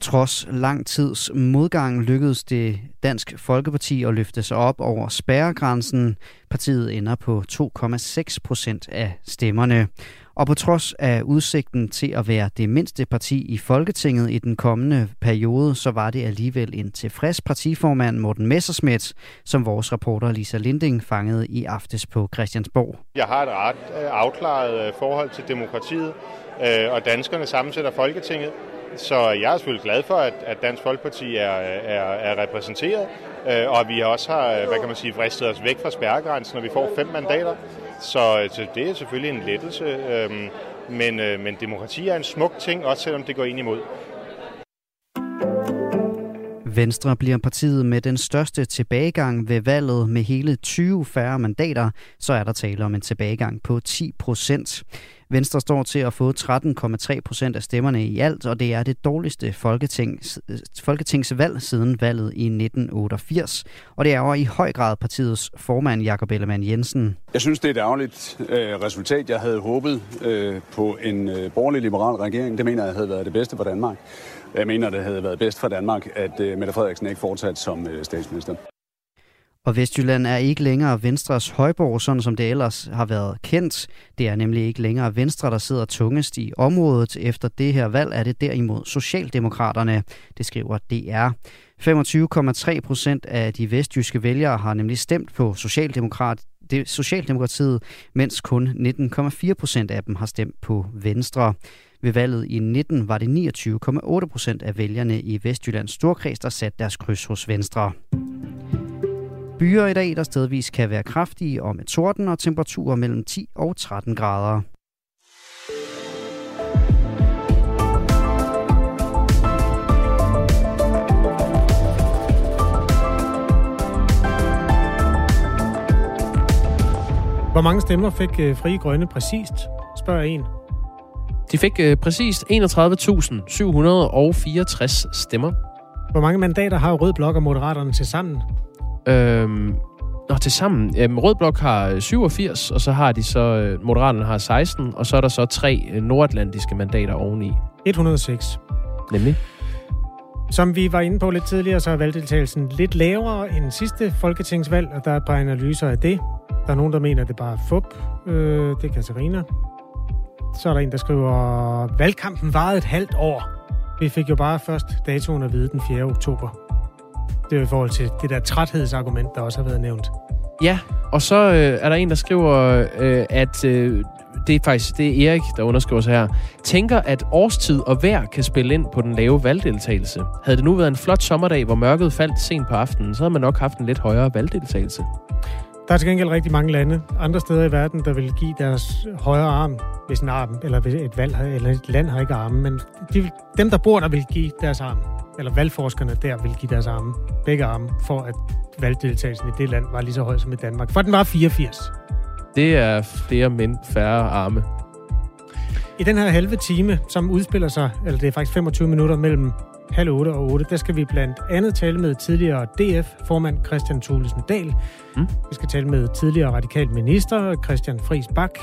Trods lang tids modgang lykkedes det Dansk Folkeparti at løfte sig op over spærregrænsen. Partiet ender på 2,6 procent af stemmerne. Og på trods af udsigten til at være det mindste parti i Folketinget i den kommende periode, så var det alligevel en tilfreds partiformand Morten Messerschmidt, som vores reporter Lisa Linding fangede i aftes på Christiansborg. Jeg har et ret øh, afklaret øh, forhold til demokratiet, øh, og danskerne sammensætter Folketinget. Så jeg er selvfølgelig glad for, at, at Dansk Folkeparti er, er, er repræsenteret, øh, og vi også har, hvad kan man sige, fristet os væk fra spærregrænsen, når vi får fem mandater. Så, så det er selvfølgelig en lettelse, øh, men, øh, men demokrati er en smuk ting, også selvom det går ind imod. Venstre bliver partiet med den største tilbagegang ved valget med hele 20 færre mandater, så er der tale om en tilbagegang på 10 procent. Venstre står til at få 13,3 procent af stemmerne i alt, og det er det dårligste folketings, folketingsvalg siden valget i 1988. Og det er over i høj grad partiets formand, Jakob Ellemann Jensen. Jeg synes, det er et ærgerligt øh, resultat. Jeg havde håbet øh, på en øh, borgerlig-liberal regering. Det mener jeg havde været det bedste for Danmark. Jeg mener, det havde været bedst for Danmark, at øh, Mette Frederiksen ikke fortsat som øh, statsminister. Og Vestjylland er ikke længere Venstres højborg, sådan som det ellers har været kendt. Det er nemlig ikke længere Venstre, der sidder tungest i området. Efter det her valg er det derimod Socialdemokraterne, det skriver DR. 25,3 procent af de vestjyske vælgere har nemlig stemt på Socialdemokrat, det, Socialdemokratiet, mens kun 19,4 procent af dem har stemt på Venstre. Ved valget i 19 var det 29,8 procent af vælgerne i Vestjyllands Storkreds, der satte deres kryds hos Venstre. Byer i dag, der stedvis kan være kraftige og med torden og temperaturer mellem 10 og 13 grader. Hvor mange stemmer fik øh, Frie Grønne præcist, spørger en. De fik øh, præcist 31.764 stemmer. Hvor mange mandater har Rød Blok og Moderaterne til sammen? Øhm, Nå, til sammen. Øhm, Rød Blok har 87, og så har de så, øh, Moderaterne har 16, og så er der så tre øh, nordatlantiske mandater oveni. 106. Nemlig? Som vi var inde på lidt tidligere, så er valgdeltagelsen lidt lavere end sidste folketingsvalg, og der er et par analyser af det. Der er nogen, der mener, at det bare er fup. Øh, det er Katarina. Så er der en, der skriver, valgkampen varede et halvt år. Vi fik jo bare først datoen at vide den 4. oktober. Det er i forhold til det der træthedsargument, der også har været nævnt. Ja, og så øh, er der en, der skriver, øh, at øh, det er faktisk det er Erik, der underskriver sig her, tænker, at årstid og vejr kan spille ind på den lave valgdeltagelse. Havde det nu været en flot sommerdag, hvor mørket faldt sent på aftenen, så havde man nok haft en lidt højere valgdeltagelse. Der er til gengæld rigtig mange lande, andre steder i verden, der vil give deres højre arm, hvis en arm, eller hvis et, valg, eller et land har ikke arme, men de, dem, der bor der, vil give deres arm, eller valgforskerne der vil give deres arme, begge arme, for at valgdeltagelsen i det land var lige så høj som i Danmark. For den var 84. Det er flere mænd færre arme. I den her halve time, som udspiller sig, eller det er faktisk 25 minutter mellem halv 8 og 8, der skal vi blandt andet tale med tidligere DF-formand Christian Thulesen Dahl. Mm. Vi skal tale med tidligere radikal minister Christian Friis Bak.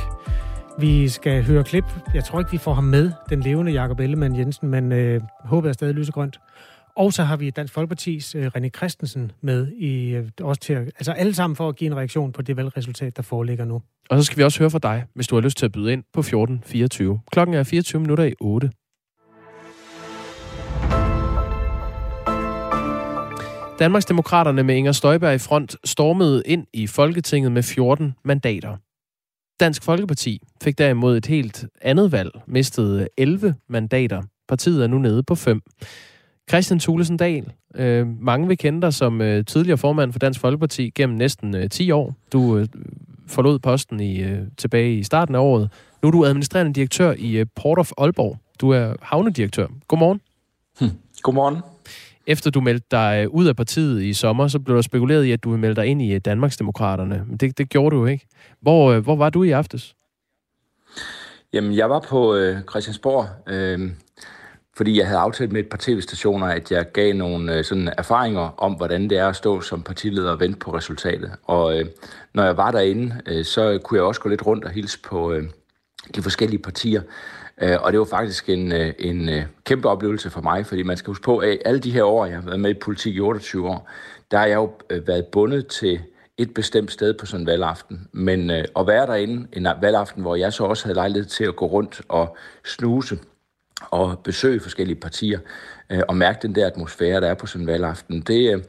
Vi skal høre klip. Jeg tror ikke, vi får ham med, den levende Jakob Ellemann Jensen, men øh, håbet er stadig lysegrønt. Og så har vi Dansk Folkepartis øh, René Christensen med, i, øh, også til at, altså alle sammen for at give en reaktion på det valgresultat, der foreligger nu. Og så skal vi også høre fra dig, hvis du har lyst til at byde ind på 14.24. Klokken er 24 minutter i 8. Danmarksdemokraterne med Inger Støjberg i front stormede ind i Folketinget med 14 mandater. Dansk Folkeparti fik derimod et helt andet valg, mistede 11 mandater. Partiet er nu nede på 5. Christian Thulesen Dahl, øh, mange vil kende dig som øh, tidligere formand for Dansk Folkeparti gennem næsten øh, 10 år. Du øh, forlod posten i, øh, tilbage i starten af året. Nu er du administrerende direktør i øh, Port of Aalborg. Du er havnedirektør. Godmorgen. Hm. Godmorgen. Efter du meldte dig ud af partiet i sommer, så blev der spekuleret i, at du ville melde dig ind i Danmarksdemokraterne. Men det, det gjorde du ikke. Hvor, hvor var du i aftes? Jamen, jeg var på øh, Christiansborg, øh, fordi jeg havde aftalt med et par tv-stationer, at jeg gav nogle øh, sådan erfaringer om, hvordan det er at stå som partileder og vente på resultatet. Og øh, når jeg var derinde, øh, så kunne jeg også gå lidt rundt og hilse på øh, de forskellige partier. Øh, og det var faktisk en, øh, en øh, kæmpe oplevelse for mig, fordi man skal huske på, at alle de her år, jeg har været med i politik i 28 år, der har jeg jo øh, været bundet til et bestemt sted på sådan en valgaften. Men øh, at være derinde en valgaften, hvor jeg så også havde lejlighed til at gå rundt og snuse og besøge forskellige partier øh, og mærke den der atmosfære, der er på sådan en valgaften, det,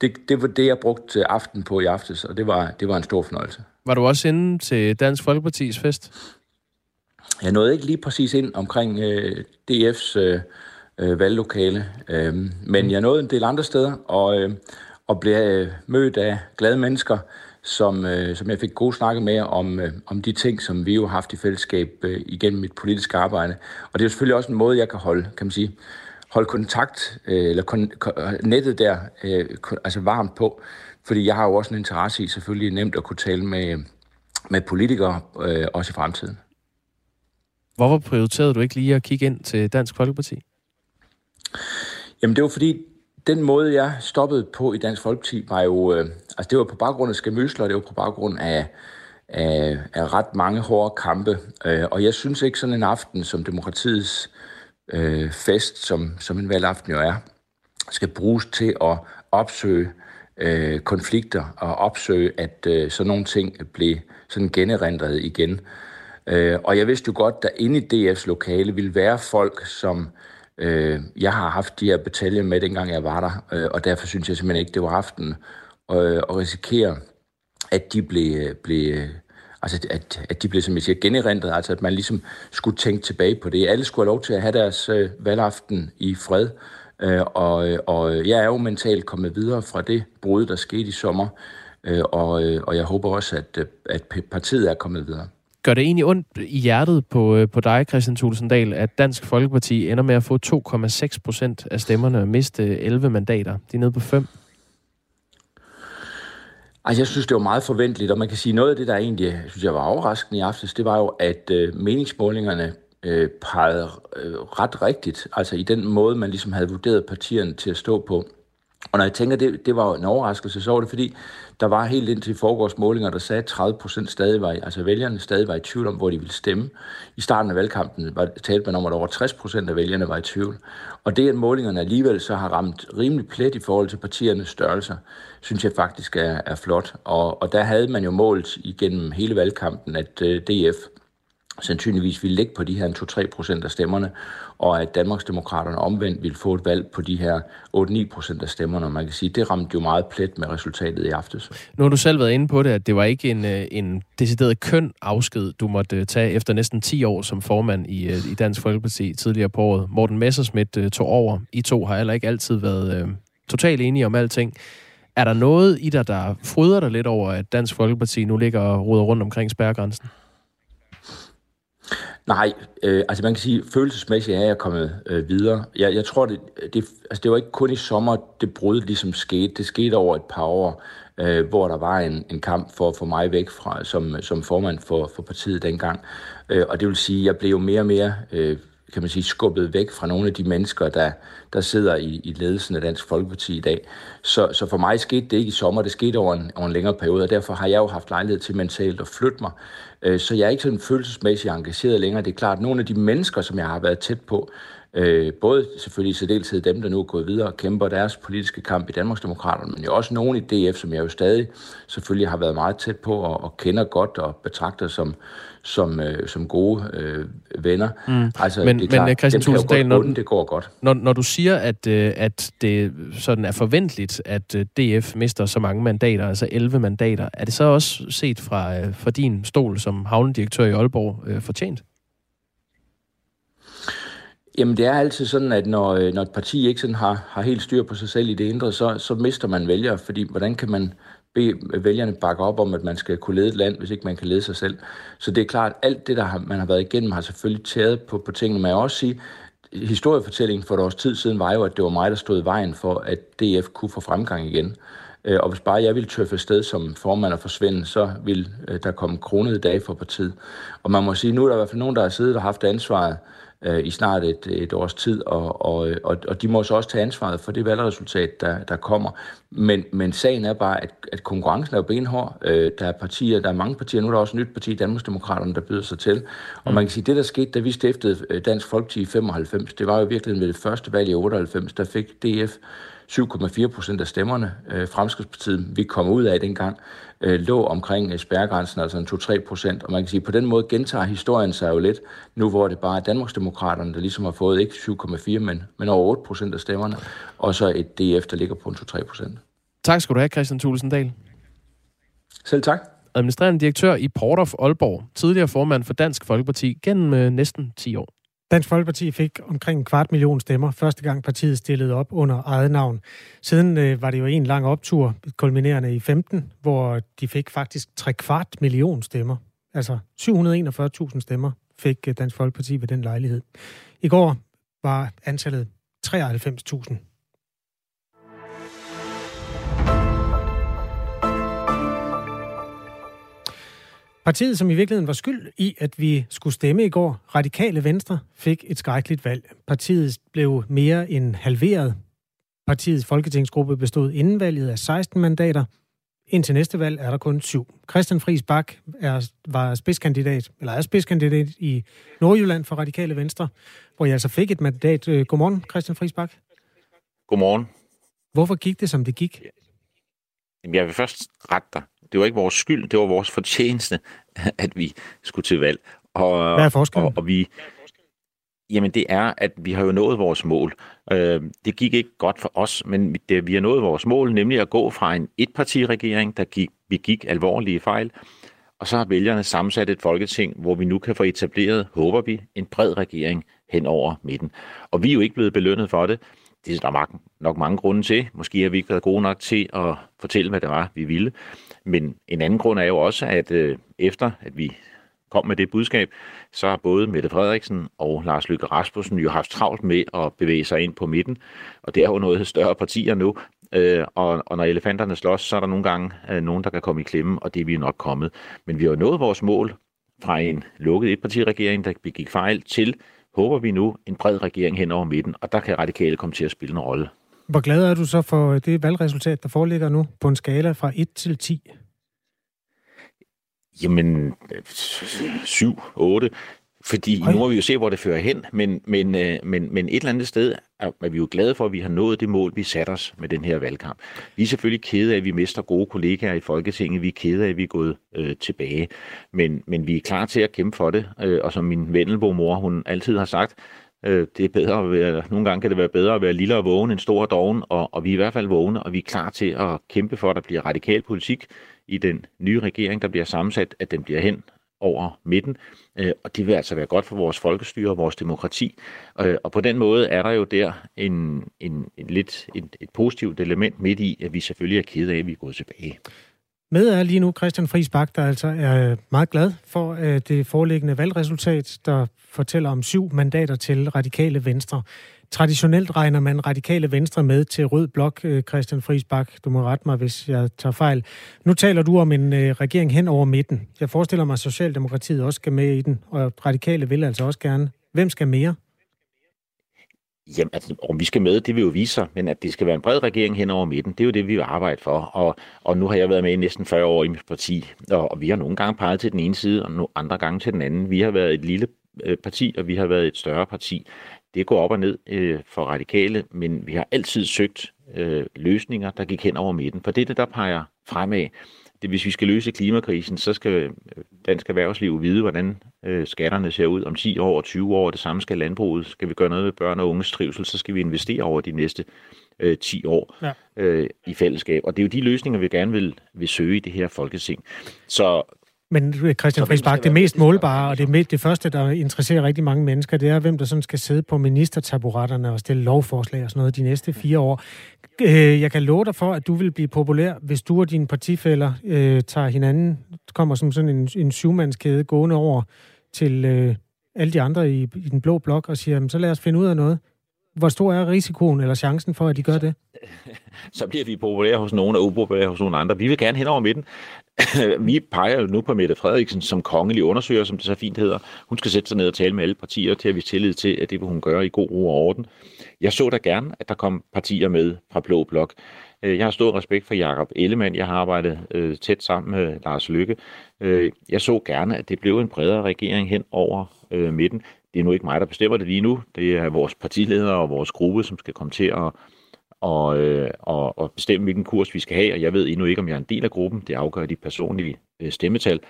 det, det var det, jeg brugte aften på i aftes, og det var, det var en stor fornøjelse. Var du også inde til Dansk Folkepartis fest? Jeg nåede ikke lige præcis ind omkring øh, DF's øh, øh, valglokale, øh, men jeg nåede en del andre steder, og, øh, og blev øh, mødt af glade mennesker, som, øh, som jeg fik gode snakke med om, øh, om de ting, som vi jo har haft i fællesskab øh, igennem mit politiske arbejde. Og det er jo selvfølgelig også en måde, jeg kan holde, kan man sige, holde kontakt, øh, eller kon, kon, nettet der, øh, altså varmt på, fordi jeg har jo også en interesse i selvfølgelig nemt at kunne tale med, med politikere, øh, også i fremtiden. Hvorfor prioriterede du ikke lige at kigge ind til Dansk Folkeparti? Jamen det var fordi, den måde, jeg stoppede på i Dansk Folkeparti, var jo, øh, altså det var på baggrund af skamøsler, det var på baggrund af, af, af ret mange hårde kampe. Øh, og jeg synes ikke sådan en aften som demokratiets øh, fest, som, som en valgaften jo er, skal bruges til at opsøge øh, konflikter og opsøge, at øh, sådan nogle ting blev sådan generindret igen. Øh, og jeg vidste jo godt, der inde i DF's lokale ville være folk, som øh, jeg har haft de her bataljer med, dengang jeg var der, øh, og derfor synes jeg simpelthen ikke, det var aften og, øh, og risikere, at de blev, øh, blev øh, altså at, at de blev, som jeg siger, generindret, altså at man ligesom skulle tænke tilbage på det. Alle skulle have lov til at have deres øh, valgaften i fred, øh, og, og jeg er jo mentalt kommet videre fra det brud, der skete i sommer, øh, og, og jeg håber også, at, at partiet er kommet videre. Gør det egentlig ondt i hjertet på, øh, på dig, Christian Tulsendal, at Dansk Folkeparti ender med at få 2,6 procent af stemmerne og miste 11 mandater? De er nede på 5. Altså, jeg synes, det var meget forventeligt, og man kan sige, noget af det, der egentlig synes jeg var overraskende i aftes, det var jo, at øh, meningsmålingerne øh, pegede øh, ret rigtigt, altså i den måde, man ligesom havde vurderet partierne til at stå på. Og når jeg tænker, det, det var en overraskelse, så var det fordi, der var helt indtil foregårs målinger, der sagde, at 30 procent stadig var, altså vælgerne stadig var i tvivl om, hvor de ville stemme. I starten af valgkampen var, talte man om, at over 60 procent af vælgerne var i tvivl. Og det, at målingerne alligevel så har ramt rimelig plet i forhold til partiernes størrelser, synes jeg faktisk er, er flot. Og, og der havde man jo målt igennem hele valgkampen, at uh, øh, DF sandsynligvis ville ligge på de her 2-3 procent af stemmerne, og at Danmarksdemokraterne omvendt ville få et valg på de her 8-9 procent af stemmerne. Man kan sige, det ramte jo meget plet med resultatet i aftes. Nu har du selv været inde på det, at det var ikke en, øh, en decideret køn afsked, du måtte øh, tage efter næsten 10 år som formand i, øh, i Dansk Folkeparti tidligere på året. Morten Messersmith tog over. I to har heller ikke altid været øh, totalt enige om alting. Er der noget i dig, der fryder dig lidt over, at Dansk Folkeparti nu ligger og ruder rundt omkring spærregrænsen? Nej, øh, altså man kan sige, følelsesmæssigt er jeg kommet øh, videre. Jeg, jeg tror, det, det, altså det var ikke kun i sommer, det brud ligesom skete. Det skete over et par år, øh, hvor der var en, en kamp for at få mig væk fra som, som formand for, for partiet dengang. Øh, og det vil sige, at jeg blev jo mere og mere øh, kan man sige, skubbet væk fra nogle af de mennesker, der, der sidder i, i ledelsen af Dansk Folkeparti i dag. Så, så for mig skete det ikke i sommer, det skete over en, over en længere periode, og derfor har jeg jo haft lejlighed til mentalt at flytte mig. Øh, så jeg er ikke sådan følelsesmæssigt engageret længere. Det er klart, at nogle af de mennesker, som jeg har været tæt på, Øh, både selvfølgelig i særdeleshed dem, der nu er gået videre og kæmper deres politiske kamp i Danmarksdemokraterne, men jo også nogen i DF, som jeg jo stadig selvfølgelig har været meget tæt på og, og kender godt og betragter som, som, øh, som gode øh, venner. Mm. Altså, men, det er klart, men Christian Tulsendal, når, det går godt. Når, når du siger, at, øh, at det sådan er forventeligt, at øh, DF mister så mange mandater, altså 11 mandater, er det så også set fra, øh, fra din stol som havnedirektør i Aalborg øh, fortjent? Jamen det er altid sådan, at når, øh, når et parti ikke sådan har, har helt styr på sig selv i det indre, så, så mister man vælgere, fordi hvordan kan man bede vælgerne bakke op om, at man skal kunne lede et land, hvis ikke man kan lede sig selv. Så det er klart, at alt det, der har, man har været igennem, har selvfølgelig taget på, på tingene. Man kan også sige, historiefortællingen for et års tid siden var jo, at det var mig, der stod i vejen for, at DF kunne få fremgang igen. Øh, og hvis bare jeg ville tøffe sted som formand og forsvinde, så ville øh, der komme kronede dage for partiet. Og man må sige, nu er der i hvert fald nogen, der har siddet og haft ansvaret øh, i snart et, et års tid, og, og, og, og de må så også tage ansvaret for det valgresultat, der, der kommer. Men, men sagen er bare, at, at konkurrencen er jo benhård. Øh, der er partier, der er mange partier, nu er der også et nyt parti, Danmarksdemokraterne, der byder sig til. Og mm. man kan sige, at det, der skete, da vi stiftede øh, Dansk Folkeparti i 95, det var jo virkelig ved det første valg i 98, der fik DF 7,4 procent af stemmerne. Øh, Fremskridspartiet, vi kom ud af dengang, øh, lå omkring øh, spærregrænsen, altså en 2-3 procent. Og man kan sige, at på den måde gentager historien sig jo lidt, nu hvor det bare er Danmarksdemokraterne, der ligesom har fået ikke 7,4, men, men over 8 procent af stemmerne, og så et DF, der ligger på en 2-3 procent. Tak skal du have, Christian Tulsendal. Selv tak. Administrerende direktør i Port of Aalborg, tidligere formand for Dansk Folkeparti gennem øh, næsten 10 år. Dansk Folkeparti fik omkring en kvart million stemmer, første gang partiet stillede op under eget navn. Siden øh, var det jo en lang optur, kulminerende i 15, hvor de fik faktisk tre kvart million stemmer. Altså 741.000 stemmer fik øh, Dansk Folkeparti ved den lejlighed. I går var antallet 93.000. Partiet, som i virkeligheden var skyld i, at vi skulle stemme i går, Radikale Venstre, fik et skrækkeligt valg. Partiet blev mere end halveret. Partiets folketingsgruppe bestod inden valget af 16 mandater. Indtil næste valg er der kun syv. Christian Friis Bak er, var spidskandidat, eller er spidskandidat i Nordjylland for Radikale Venstre, hvor jeg altså fik et mandat. Øh, godmorgen, Christian Friis Bak. Godmorgen. Hvorfor gik det, som det gik? Jeg vil først rette dig. Det var ikke vores skyld, det var vores fortjeneste, at vi skulle til valg. Og, Hvad er forskellen? Og, og vi, jamen det er, at vi har jo nået vores mål. Øh, det gik ikke godt for os, men det, vi har nået vores mål, nemlig at gå fra en etpartiregering, der gik, vi gik alvorlige fejl, og så har vælgerne sammensat et folketing, hvor vi nu kan få etableret, håber vi, en bred regering hen over midten. Og vi er jo ikke blevet belønnet for det. Det er der nok mange grunde til. Måske har vi ikke været gode nok til at fortælle, hvad det var, vi ville. Men en anden grund er jo også, at øh, efter at vi kom med det budskab, så har både Mette Frederiksen og Lars Løkke Rasmussen jo haft travlt med at bevæge sig ind på midten. Og det er jo noget større partier nu. Øh, og, og når elefanterne slås, så er der nogle gange øh, nogen, der kan komme i klemme, og det er vi nok kommet. Men vi har nået vores mål fra en lukket etpartiregering, der begik fejl, til, håber vi nu, en bred regering hen over midten. Og der kan radikale komme til at spille en rolle. Hvor glad er du så for det valgresultat, der foreligger nu på en skala fra 1 til 10? Jamen, 7, 8. Fordi Ej. nu må vi jo se, hvor det fører hen, men, men, øh, men, men et eller andet sted er, er vi jo glade for, at vi har nået det mål, vi satte os med den her valgkamp. Vi er selvfølgelig kede af, at vi mister gode kollegaer i Folketinget. Vi er kede af, at vi er gået øh, tilbage. Men, men vi er klar til at kæmpe for det. Øh, og som min Vendelbo-mor, hun altid har sagt, øh, det er bedre at være, nogle gange kan det være bedre at være lille og vågen end stor og doven, og, og vi er i hvert fald vågne, og vi er klar til at kæmpe for, at der bliver radikal politik i den nye regering, der bliver sammensat, at den bliver hen over midten, øh, og det vil altså være godt for vores folkestyre og vores demokrati. Øh, og på den måde er der jo der en, en, en lidt et, et positivt element midt i, at vi selvfølgelig er kede af, at vi er gået tilbage. Med er lige nu Christian Friis Bak, der altså er øh, meget glad for øh, det foreliggende valgresultat, der fortæller om syv mandater til radikale venstre. Traditionelt regner man radikale venstre med til rød blok, øh, Christian Friis Bak. Du må rette mig, hvis jeg tager fejl. Nu taler du om en regering hen over midten. Jeg forestiller mig, at Socialdemokratiet også skal med i den, og radikale vil altså også gerne. Hvem skal mere? Jamen, altså, om vi skal med, det vil jo vise sig, men at det skal være en bred regering hen over midten, det er jo det, vi vil arbejde for. Og, og nu har jeg været med i næsten 40 år i mit parti, og, og vi har nogle gange peget til den ene side, og nogle andre gange til den anden. Vi har været et lille øh, parti, og vi har været et større parti. Det går op og ned øh, for radikale, men vi har altid søgt øh, løsninger, der gik hen over midten. For det er det, der peger fremad. Det, hvis vi skal løse klimakrisen, så skal øh, dansk erhvervsliv vide, hvordan øh, skatterne ser ud om 10 år og 20 år. Det samme skal landbruget. Skal vi gøre noget med børn og unges trivsel, så skal vi investere over de næste øh, 10 år ja. øh, i fællesskab. Og det er jo de løsninger, vi gerne vil, vil søge i det her folketing. Så men Christian Friis Bak, det mest målbare, og det, det første, der interesserer rigtig mange mennesker, det er, hvem der sådan skal sidde på ministertaburetterne og stille lovforslag og sådan noget de næste fire år. Øh, jeg kan love dig for, at du vil blive populær, hvis du og dine partifælder øh, tager hinanden, kommer som sådan en, en syvmandskæde gående over til øh, alle de andre i, i den blå blok og siger, så lad os finde ud af noget. Hvor stor er risikoen eller chancen for, at de gør det? Så bliver vi populære hos nogen og upopulære hos nogle andre. Vi vil gerne hen over midten. vi peger jo nu på Mette Frederiksen som kongelig undersøger, som det så fint hedder. Hun skal sætte sig ned og tale med alle partier til at vi tillid til, at det vil hun gøre i god ro og orden. Jeg så da gerne, at der kom partier med fra Blå Blok. Øh, jeg har stor respekt for Jakob Ellemann. Jeg har arbejdet øh, tæt sammen med Lars Lykke. Øh, jeg så gerne, at det blev en bredere regering hen over øh, midten. Det er nu ikke mig, der bestemmer det lige nu. Det er vores partileder og vores gruppe, som skal komme til at og, øh, og, og bestemme, hvilken kurs vi skal have. Og jeg ved endnu ikke, om jeg er en del af gruppen. Det afgør de personlige øh, stemmetal.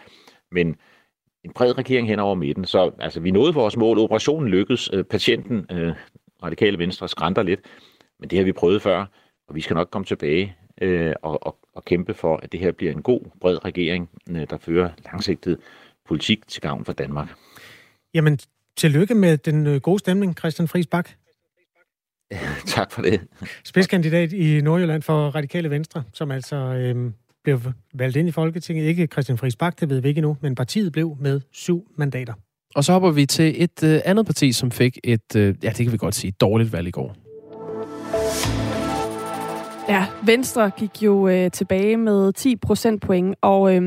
Men en bred regering hen over midten. Så altså, vi nåede vores mål. Operationen lykkedes. Øh, patienten, øh, radikale venstre, skrænter lidt. Men det har vi prøvet før, og vi skal nok komme tilbage øh, og, og, og kæmpe for, at det her bliver en god, bred regering, øh, der fører langsigtet politik til gavn for Danmark. Jamen, tillykke med den øh, gode stemning, Christian Friis Bak. tak for det. Spidskandidat i Nordjylland for Radikale Venstre, som altså øh, blev valgt ind i Folketinget. Ikke Christian Friis Bak, det ved vi ikke endnu, men partiet blev med syv mandater. Og så hopper vi til et øh, andet parti, som fik et, øh, ja det kan vi godt sige, dårligt valg i går. Ja, Venstre gik jo øh, tilbage med 10 procentpoint, og øh,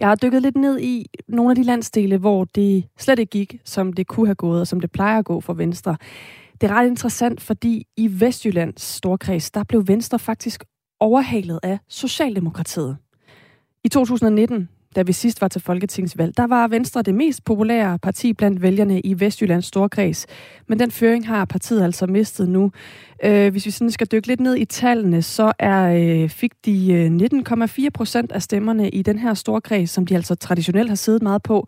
jeg har dykket lidt ned i nogle af de landsdele, hvor det slet ikke gik, som det kunne have gået, og som det plejer at gå for Venstre. Det er ret interessant, fordi i Vestjyllands storkreds, der blev Venstre faktisk overhalet af Socialdemokratiet. I 2019, da vi sidst var til folketingsvalg, der var Venstre det mest populære parti blandt vælgerne i Vestjyllands storkreds. Men den føring har partiet altså mistet nu. Øh, hvis vi sådan skal dykke lidt ned i tallene, så er, øh, fik de øh, 19,4 procent af stemmerne i den her storkreds, som de altså traditionelt har siddet meget på.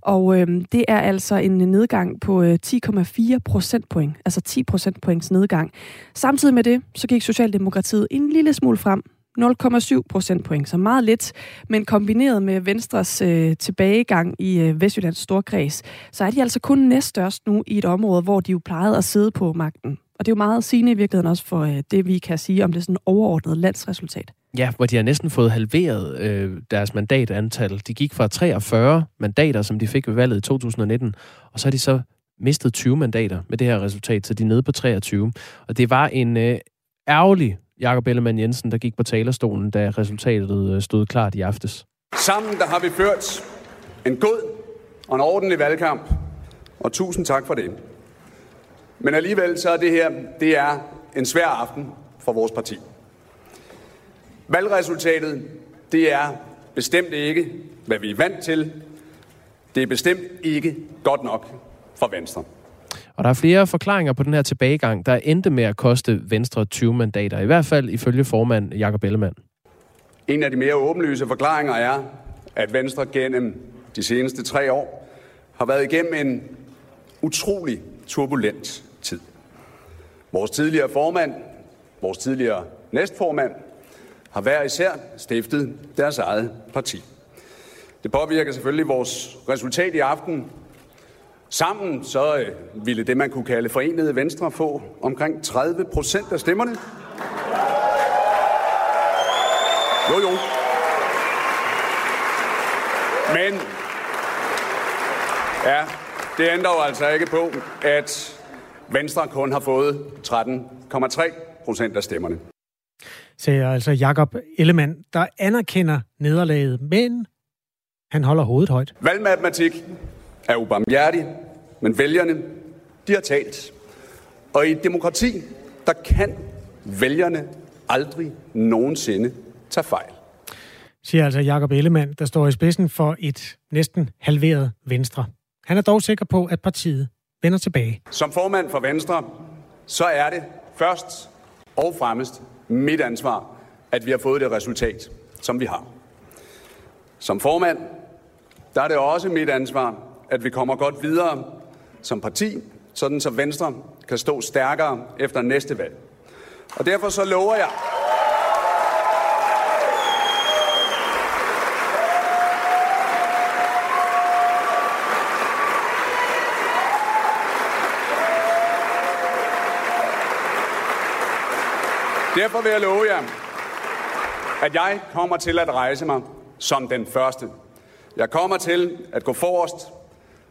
Og øh, det er altså en nedgang på øh, 10,4 procentpoint, altså 10 procentpoints nedgang. Samtidig med det, så gik Socialdemokratiet en lille smule frem, 0,7 procentpoint, så meget lidt, men kombineret med Venstres øh, tilbagegang i øh, Vestjyllands Storkreds, så er de altså kun næststørst nu i et område, hvor de jo plejede at sidde på magten. Og det er jo meget sigende i virkeligheden også for øh, det, vi kan sige om det sådan overordnede landsresultat. Ja, hvor de har næsten fået halveret øh, deres mandatantal. De gik fra 43 mandater, som de fik ved valget i 2019, og så har de så mistet 20 mandater med det her resultat, så de er nede på 23. Og det var en øh, ærgerlig Jakob Ellemann Jensen, der gik på talerstolen, da resultatet øh, stod klart i aftes. Sammen der har vi ført en god og en ordentlig valgkamp, og tusind tak for det. Men alligevel så er det her, det er en svær aften for vores parti. Valgresultatet, det er bestemt ikke, hvad vi er vant til. Det er bestemt ikke godt nok for Venstre. Og der er flere forklaringer på den her tilbagegang, der endte med at koste Venstre 20 mandater. I hvert fald ifølge formand Jakob Ellemann. En af de mere åbenlyse forklaringer er, at Venstre gennem de seneste tre år har været igennem en utrolig turbulent tid. Vores tidligere formand, vores tidligere næstformand, har hver især stiftet deres eget parti. Det påvirker selvfølgelig vores resultat i aften. Sammen så øh, ville det, man kunne kalde forenede Venstre, få omkring 30 procent af stemmerne. Jo, jo. Men ja, det ændrer jo altså ikke på, at Venstre kun har fået 13,3 procent af stemmerne. Sagde altså Jakob Ellemann, der anerkender nederlaget, men han holder hovedet højt. Valgmatematik er ubarmhjertig, men vælgerne, de har talt. Og i et demokrati, der kan vælgerne aldrig nogensinde tage fejl. Siger altså Jakob Ellemann, der står i spidsen for et næsten halveret Venstre. Han er dog sikker på, at partiet vender tilbage. Som formand for Venstre, så er det først og fremmest mit ansvar, at vi har fået det resultat, som vi har. Som formand, der er det også mit ansvar, at vi kommer godt videre som parti, sådan så Venstre kan stå stærkere efter næste valg. Og derfor så lover jeg, Derfor vil jeg love jer, at jeg kommer til at rejse mig som den første. Jeg kommer til at gå forrest,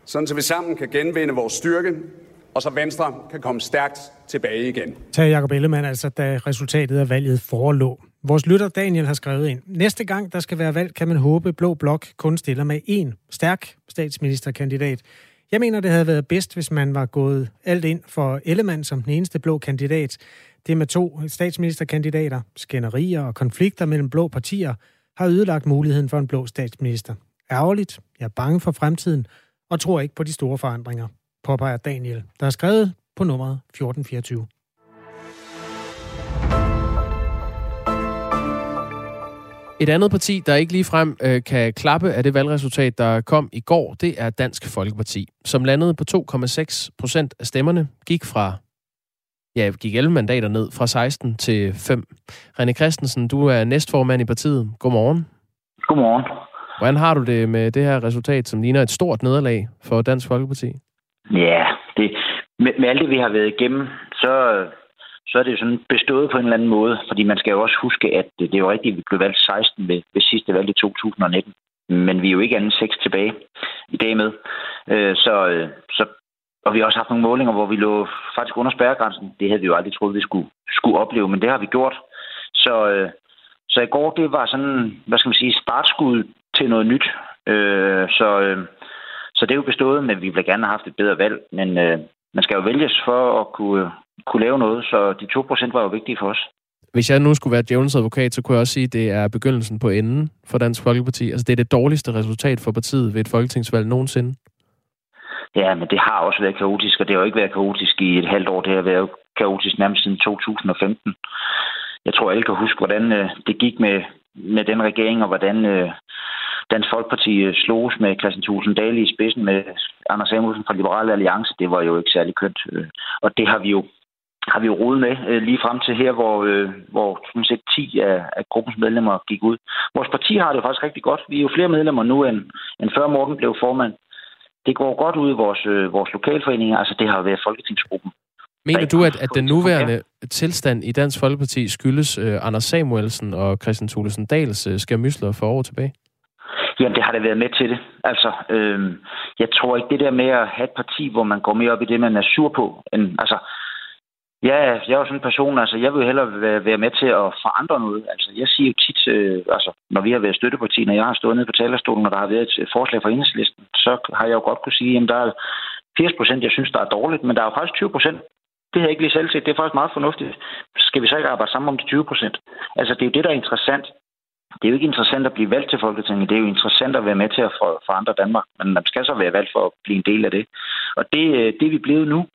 sådan så vi sammen kan genvinde vores styrke, og så Venstre kan komme stærkt tilbage igen. Tag Jacob Ellemann, altså da resultatet af valget forelå. Vores lytter Daniel har skrevet ind. Næste gang, der skal være valg, kan man håbe, Blå Blok kun stiller med én stærk statsministerkandidat. Jeg mener, det havde været bedst, hvis man var gået alt ind for Ellemann som den eneste blå kandidat. Det med to statsministerkandidater, skænderier og konflikter mellem blå partier har ødelagt muligheden for en blå statsminister. Ærgerligt, jeg er bange for fremtiden og tror ikke på de store forandringer, påpeger Daniel, der er skrevet på nummeret 1424. Et andet parti, der ikke ligefrem øh, kan klappe af det valgresultat, der kom i går, det er Dansk Folkeparti, som landede på 2,6 procent af stemmerne, gik fra ja, gik 11 mandater ned fra 16 til 5. René Christensen, du er næstformand i partiet. Godmorgen. Godmorgen. Hvordan har du det med det her resultat, som ligner et stort nederlag for Dansk Folkeparti? Ja, det, med, med alt det, vi har været igennem, så, så er det sådan bestået på en eller anden måde. Fordi man skal jo også huske, at det, er jo rigtigt, at vi blev valgt 16 ved, ved sidste valg i 2019. Men vi er jo ikke andet seks tilbage i dag med. Øh, så, øh, så og vi har også haft nogle målinger, hvor vi lå faktisk under spærregrænsen. Det havde vi jo aldrig troet, vi skulle, skulle opleve, men det har vi gjort. Så, øh, så i går, det var sådan, hvad skal man sige, startskud til noget nyt. Øh, så, øh, så det er jo bestået, men vi vil gerne have haft et bedre valg. Men øh, man skal jo vælges for at kunne, kunne lave noget, så de 2% var jo vigtige for os. Hvis jeg nu skulle være djævelens advokat, så kunne jeg også sige, at det er begyndelsen på enden for Dansk Folkeparti. Altså det er det dårligste resultat for partiet ved et folketingsvalg nogensinde. Ja, men det har også været kaotisk, og det har jo ikke været kaotisk i et halvt år. Det har været kaotisk nærmest siden 2015. Jeg tror, alle kan huske, hvordan øh, det gik med, med den regering, og hvordan øh, Dansk Folkeparti øh, sloges med Christian Thulsen Dahl i spidsen med Anders Samuelsen fra Liberale Alliance. Det var jo ikke særlig kønt. Øh, og det har vi jo har vi jo rodet med øh, lige frem til her, hvor, hvor sådan set, 10 af, af gruppens medlemmer gik ud. Vores parti har det faktisk rigtig godt. Vi er jo flere medlemmer nu, end, end før Morten blev formand det går godt ud i vores, vores lokalforeninger. Altså, det har været Folketingsgruppen. Mener du, at, at den nuværende tilstand i Dansk Folkeparti skyldes øh, Anders Samuelsen og Christian Thulesen Dahls øh, skærmysler for år tilbage? Jamen, det har da været med til det. Altså, øh, jeg tror ikke, det der med at have et parti, hvor man går mere op i det, man er sur på, end, altså, Ja, jeg er jo sådan en person, altså jeg vil hellere være, være med til at forandre noget. Altså jeg siger jo tit, øh, altså når vi har været støtteparti, når jeg har stået nede på talerstolen, og der har været et øh, forslag fra enhedslisten, så har jeg jo godt kunne sige, at der er 80 procent, jeg synes, der er dårligt, men der er jo faktisk 20 procent. Det har jeg ikke lige selv set. Det er faktisk meget fornuftigt. Skal vi så ikke arbejde sammen om de 20 procent? Altså det er jo det, der er interessant det er jo ikke interessant at blive valgt til Folketinget. Det er jo interessant at være med til at forandre Danmark. Men man skal så være valgt for at blive en del af det. Og det, øh, det er vi blevet nu.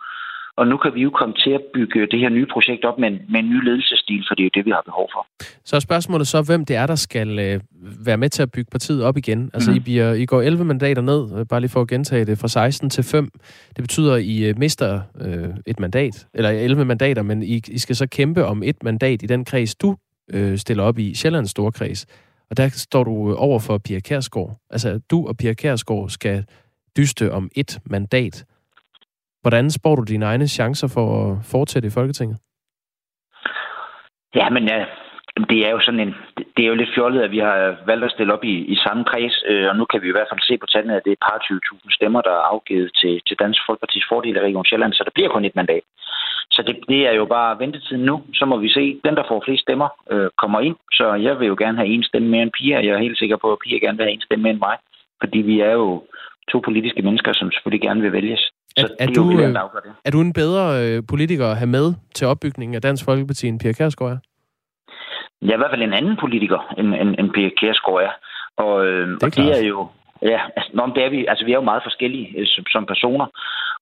Og nu kan vi jo komme til at bygge det her nye projekt op med en, med en ny ledelsesstil, for det er jo det, vi har behov for. Så er spørgsmålet så, hvem det er, der skal øh, være med til at bygge partiet op igen. Altså, mm. I, bliver, I går 11 mandater ned, øh, bare lige for at gentage det, fra 16 til 5. Det betyder, at I øh, mister øh, et mandat, eller 11 mandater, men I, I skal så kæmpe om et mandat i den kreds, du øh, stiller op i, Sjællands Storkreds. Og der står du over for Pia Kærsgaard. Altså, du og Pia Kærsgaard skal dyste om et mandat. Hvordan spår du dine egne chancer for at fortsætte i Folketinget? Ja, men det er jo sådan en, det er jo lidt fjollet, at vi har valgt at stille op i, i samme kreds, øh, og nu kan vi i hvert fald se på tallene, at det er et par 20.000 stemmer, der er afgivet til, til Dansk Folkepartis fordel i Region Sjælland, så der bliver kun et mandat. Så det, det er jo bare ventetiden nu, så må vi se. Den, der får flest stemmer, øh, kommer ind, så jeg vil jo gerne have en stemme mere end Pia, jeg er helt sikker på, at Pia gerne vil have en stemme mere end mig, fordi vi er jo to politiske mennesker, som selvfølgelig gerne vil vælges. Så er, er, du, jo, øh, er du en bedre øh, politiker at have med til opbygningen af Dansk Folkeparti end Pia Kærsgaard er? Jeg er i hvert fald en anden politiker, end, end, end Pia Kærsgaard er. Og, øh, det er, og det er jo... Ja, altså, nå, det er vi, altså, vi er jo meget forskellige øh, som, som personer,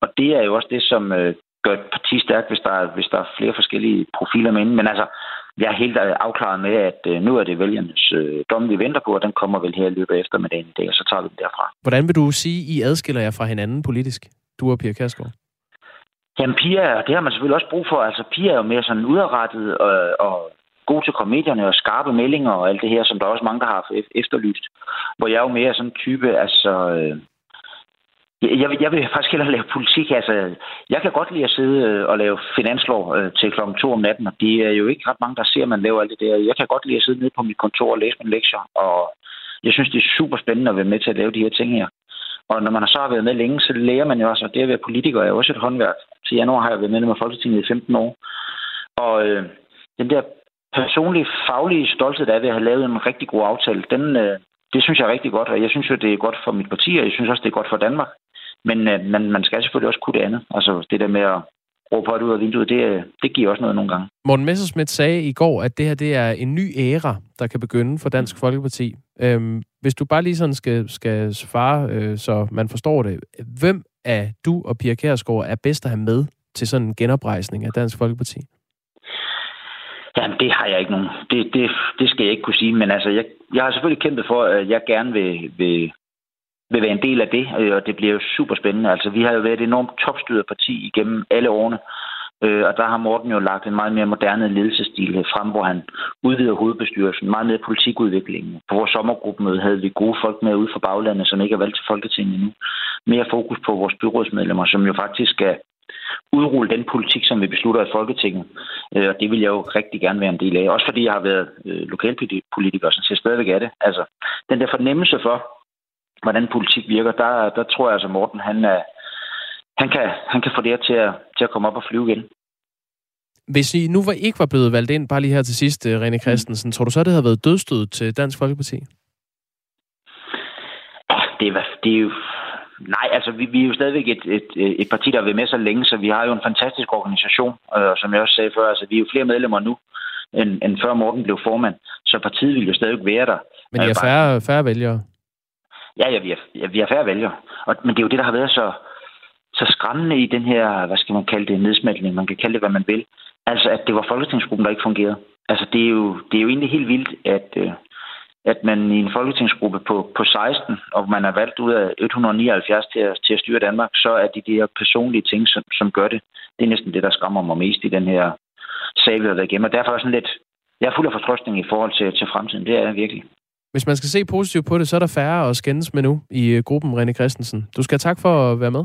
og det er jo også det, som øh, gør et parti stærkt, hvis der, hvis der er flere forskellige profiler med Men altså, jeg er helt øh, afklaret med, at øh, nu er det vælgernes øh, dom, vi venter på, og den kommer vel her i løbet af eftermiddagen i dag, og så tager vi den derfra. Hvordan vil du sige, I adskiller jer fra hinanden politisk? du og Pia Kærsgaard? Jamen, Pia, det har man selvfølgelig også brug for. Altså, Pia er jo mere sådan udrettet og, og god til at komme medierne og skarpe meldinger og alt det her, som der også mange, der har efterlyst. Hvor jeg er jo mere sådan en type, altså... Øh, jeg, vil, jeg vil faktisk hellere lave politik. Altså, jeg kan godt lide at sidde øh, og lave finanslov øh, til klokken 2 om natten, og det er jo ikke ret mange, der ser, at man laver alt det der. Jeg kan godt lide at sidde nede på mit kontor og læse mine lektier, og jeg synes, det er super spændende at være med til at lave de her ting her. Og når man så har været med længe, så lærer man jo også, og det at være politiker er jo også et håndværk. Til januar har jeg været medlem af Folketinget i 15 år. Og øh, den der personlige, faglige stolthed, der er ved at have lavet en rigtig god aftale, den, øh, det synes jeg er rigtig godt, og jeg synes jo, det er godt for mit parti, og jeg synes også, det er godt for Danmark. Men øh, man, man skal selvfølgelig også kunne det andet. Altså det der med at råbe højt ud af vinduet, det, øh, det giver også noget nogle gange. Morten Messerschmidt sagde i går, at det her det er en ny æra, der kan begynde for Dansk Folkeparti. Øhm, hvis du bare lige sådan skal, skal svare, øh, så man forstår det. Hvem af du og Pia Kærsgaard er bedst at have med til sådan en genoprejsning af Dansk Folkeparti? Jamen, det har jeg ikke nogen. Det, det, det skal jeg ikke kunne sige, men altså, jeg, jeg har selvfølgelig kæmpet for, at jeg gerne vil, vil, vil være en del af det, øh, og det bliver jo super spændende. Altså, vi har jo været et enormt topstyret parti igennem alle årene, øh, og der har Morten jo lagt en meget mere moderne ledelsesstil frem, hvor han udvider hovedbestyrelsen, meget mere politikudviklingen. På vores sommergruppemøde havde vi gode folk med ud fra baglandet, som ikke er valgt til Folketinget endnu. Mere fokus på vores byrådsmedlemmer, som jo faktisk skal udrulle den politik, som vi beslutter i Folketinget. Øh, og det vil jeg jo rigtig gerne være en del af. Også fordi jeg har været lokalpolitiker, så jeg stadigvæk er det. Altså, den der fornemmelse for, hvordan politik virker, der, der tror jeg altså, Morten, han, er, han, kan, han kan få det til at, til at komme op og flyve igen. Hvis I nu var ikke var blevet valgt ind, bare lige her til sidst, øh, René Christensen, mm. tror du så, det havde været dødstød til Dansk Folkeparti? Det er, det er jo... Nej, altså vi, vi er jo stadigvæk et, et, et parti, der har været med så længe, så vi har jo en fantastisk organisation, og som jeg også sagde før, altså vi er jo flere medlemmer nu, end, end før Morten blev formand, så partiet vil jo stadig være der. Men I er færre, færre vælgere? Ja, ja, vi er, ja, vi er færre vælgere. Og, men det er jo det, der har været så, så skræmmende i den her, hvad skal man kalde det, nedsmeltning. Man kan kalde det, hvad man vil. Altså, at det var folketingsgruppen, der ikke fungerede. Altså, det er jo, det er jo egentlig helt vildt, at, øh, at man i en folketingsgruppe på, på 16, og man er valgt ud af 179 til at, til at styre Danmark, så er det de her personlige ting, som, som gør det. Det er næsten det, der skræmmer mig mest i den her sag, vi har været igennem. Og derfor er sådan lidt, jeg er fuld af fortrøstning i forhold til, til fremtiden. Det er jeg virkelig. Hvis man skal se positivt på det, så er der færre at skændes med nu i øh, gruppen, René Christensen. Du skal tak for at være med.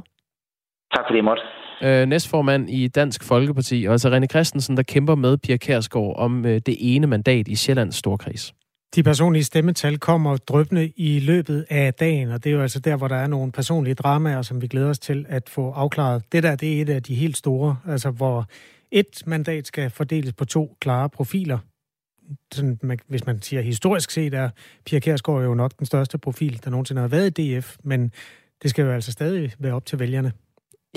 Tak for det, måtte. Øh, næstformand i Dansk Folkeparti, og altså René Christensen, der kæmper med Pia Kærsgaard om øh, det ene mandat i Sjællands Storkreds. De personlige stemmetal kommer drøbende i løbet af dagen, og det er jo altså der, hvor der er nogle personlige dramaer, som vi glæder os til at få afklaret. Det der, det er et af de helt store, altså hvor et mandat skal fordeles på to klare profiler sådan, man, hvis man siger historisk set, er Pia Kærsgaard jo nok den største profil, der nogensinde har været i DF, men det skal jo altså stadig være op til vælgerne.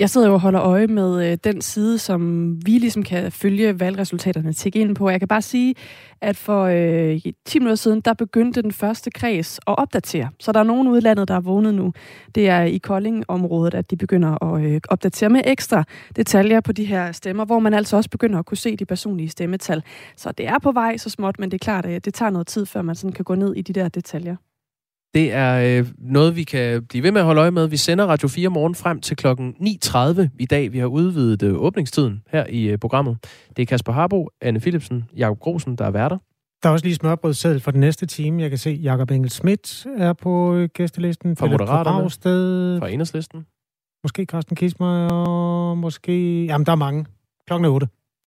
Jeg sidder jo og holder øje med øh, den side, som vi ligesom kan følge valgresultaterne til ind på. Jeg kan bare sige, at for øh, 10 minutter siden, der begyndte den første kreds at opdatere. Så der er nogen udlandet, der er vågnet nu. Det er i Kolding-området, at de begynder at øh, opdatere med ekstra detaljer på de her stemmer, hvor man altså også begynder at kunne se de personlige stemmetal. Så det er på vej så småt, men det er klart, at det tager noget tid, før man sådan kan gå ned i de der detaljer. Det er øh, noget, vi kan blive ved med at holde øje med. Vi sender Radio 4 morgen frem til klokken 9.30 i dag. Vi har udvidet øh, åbningstiden her i øh, programmet. Det er Kasper Harbo, Anne Philipsen, Jakob Grosen, der er værter. Der er også lige smørbrødsseddel for den næste time. Jeg kan se, Jakob Engel Schmidt er på øh, gæstelisten. Fra Moderaterne. Dragsted. Fra Enhedslisten. Måske Carsten Kismer, og måske... Jamen, der er mange. Klokken er 8.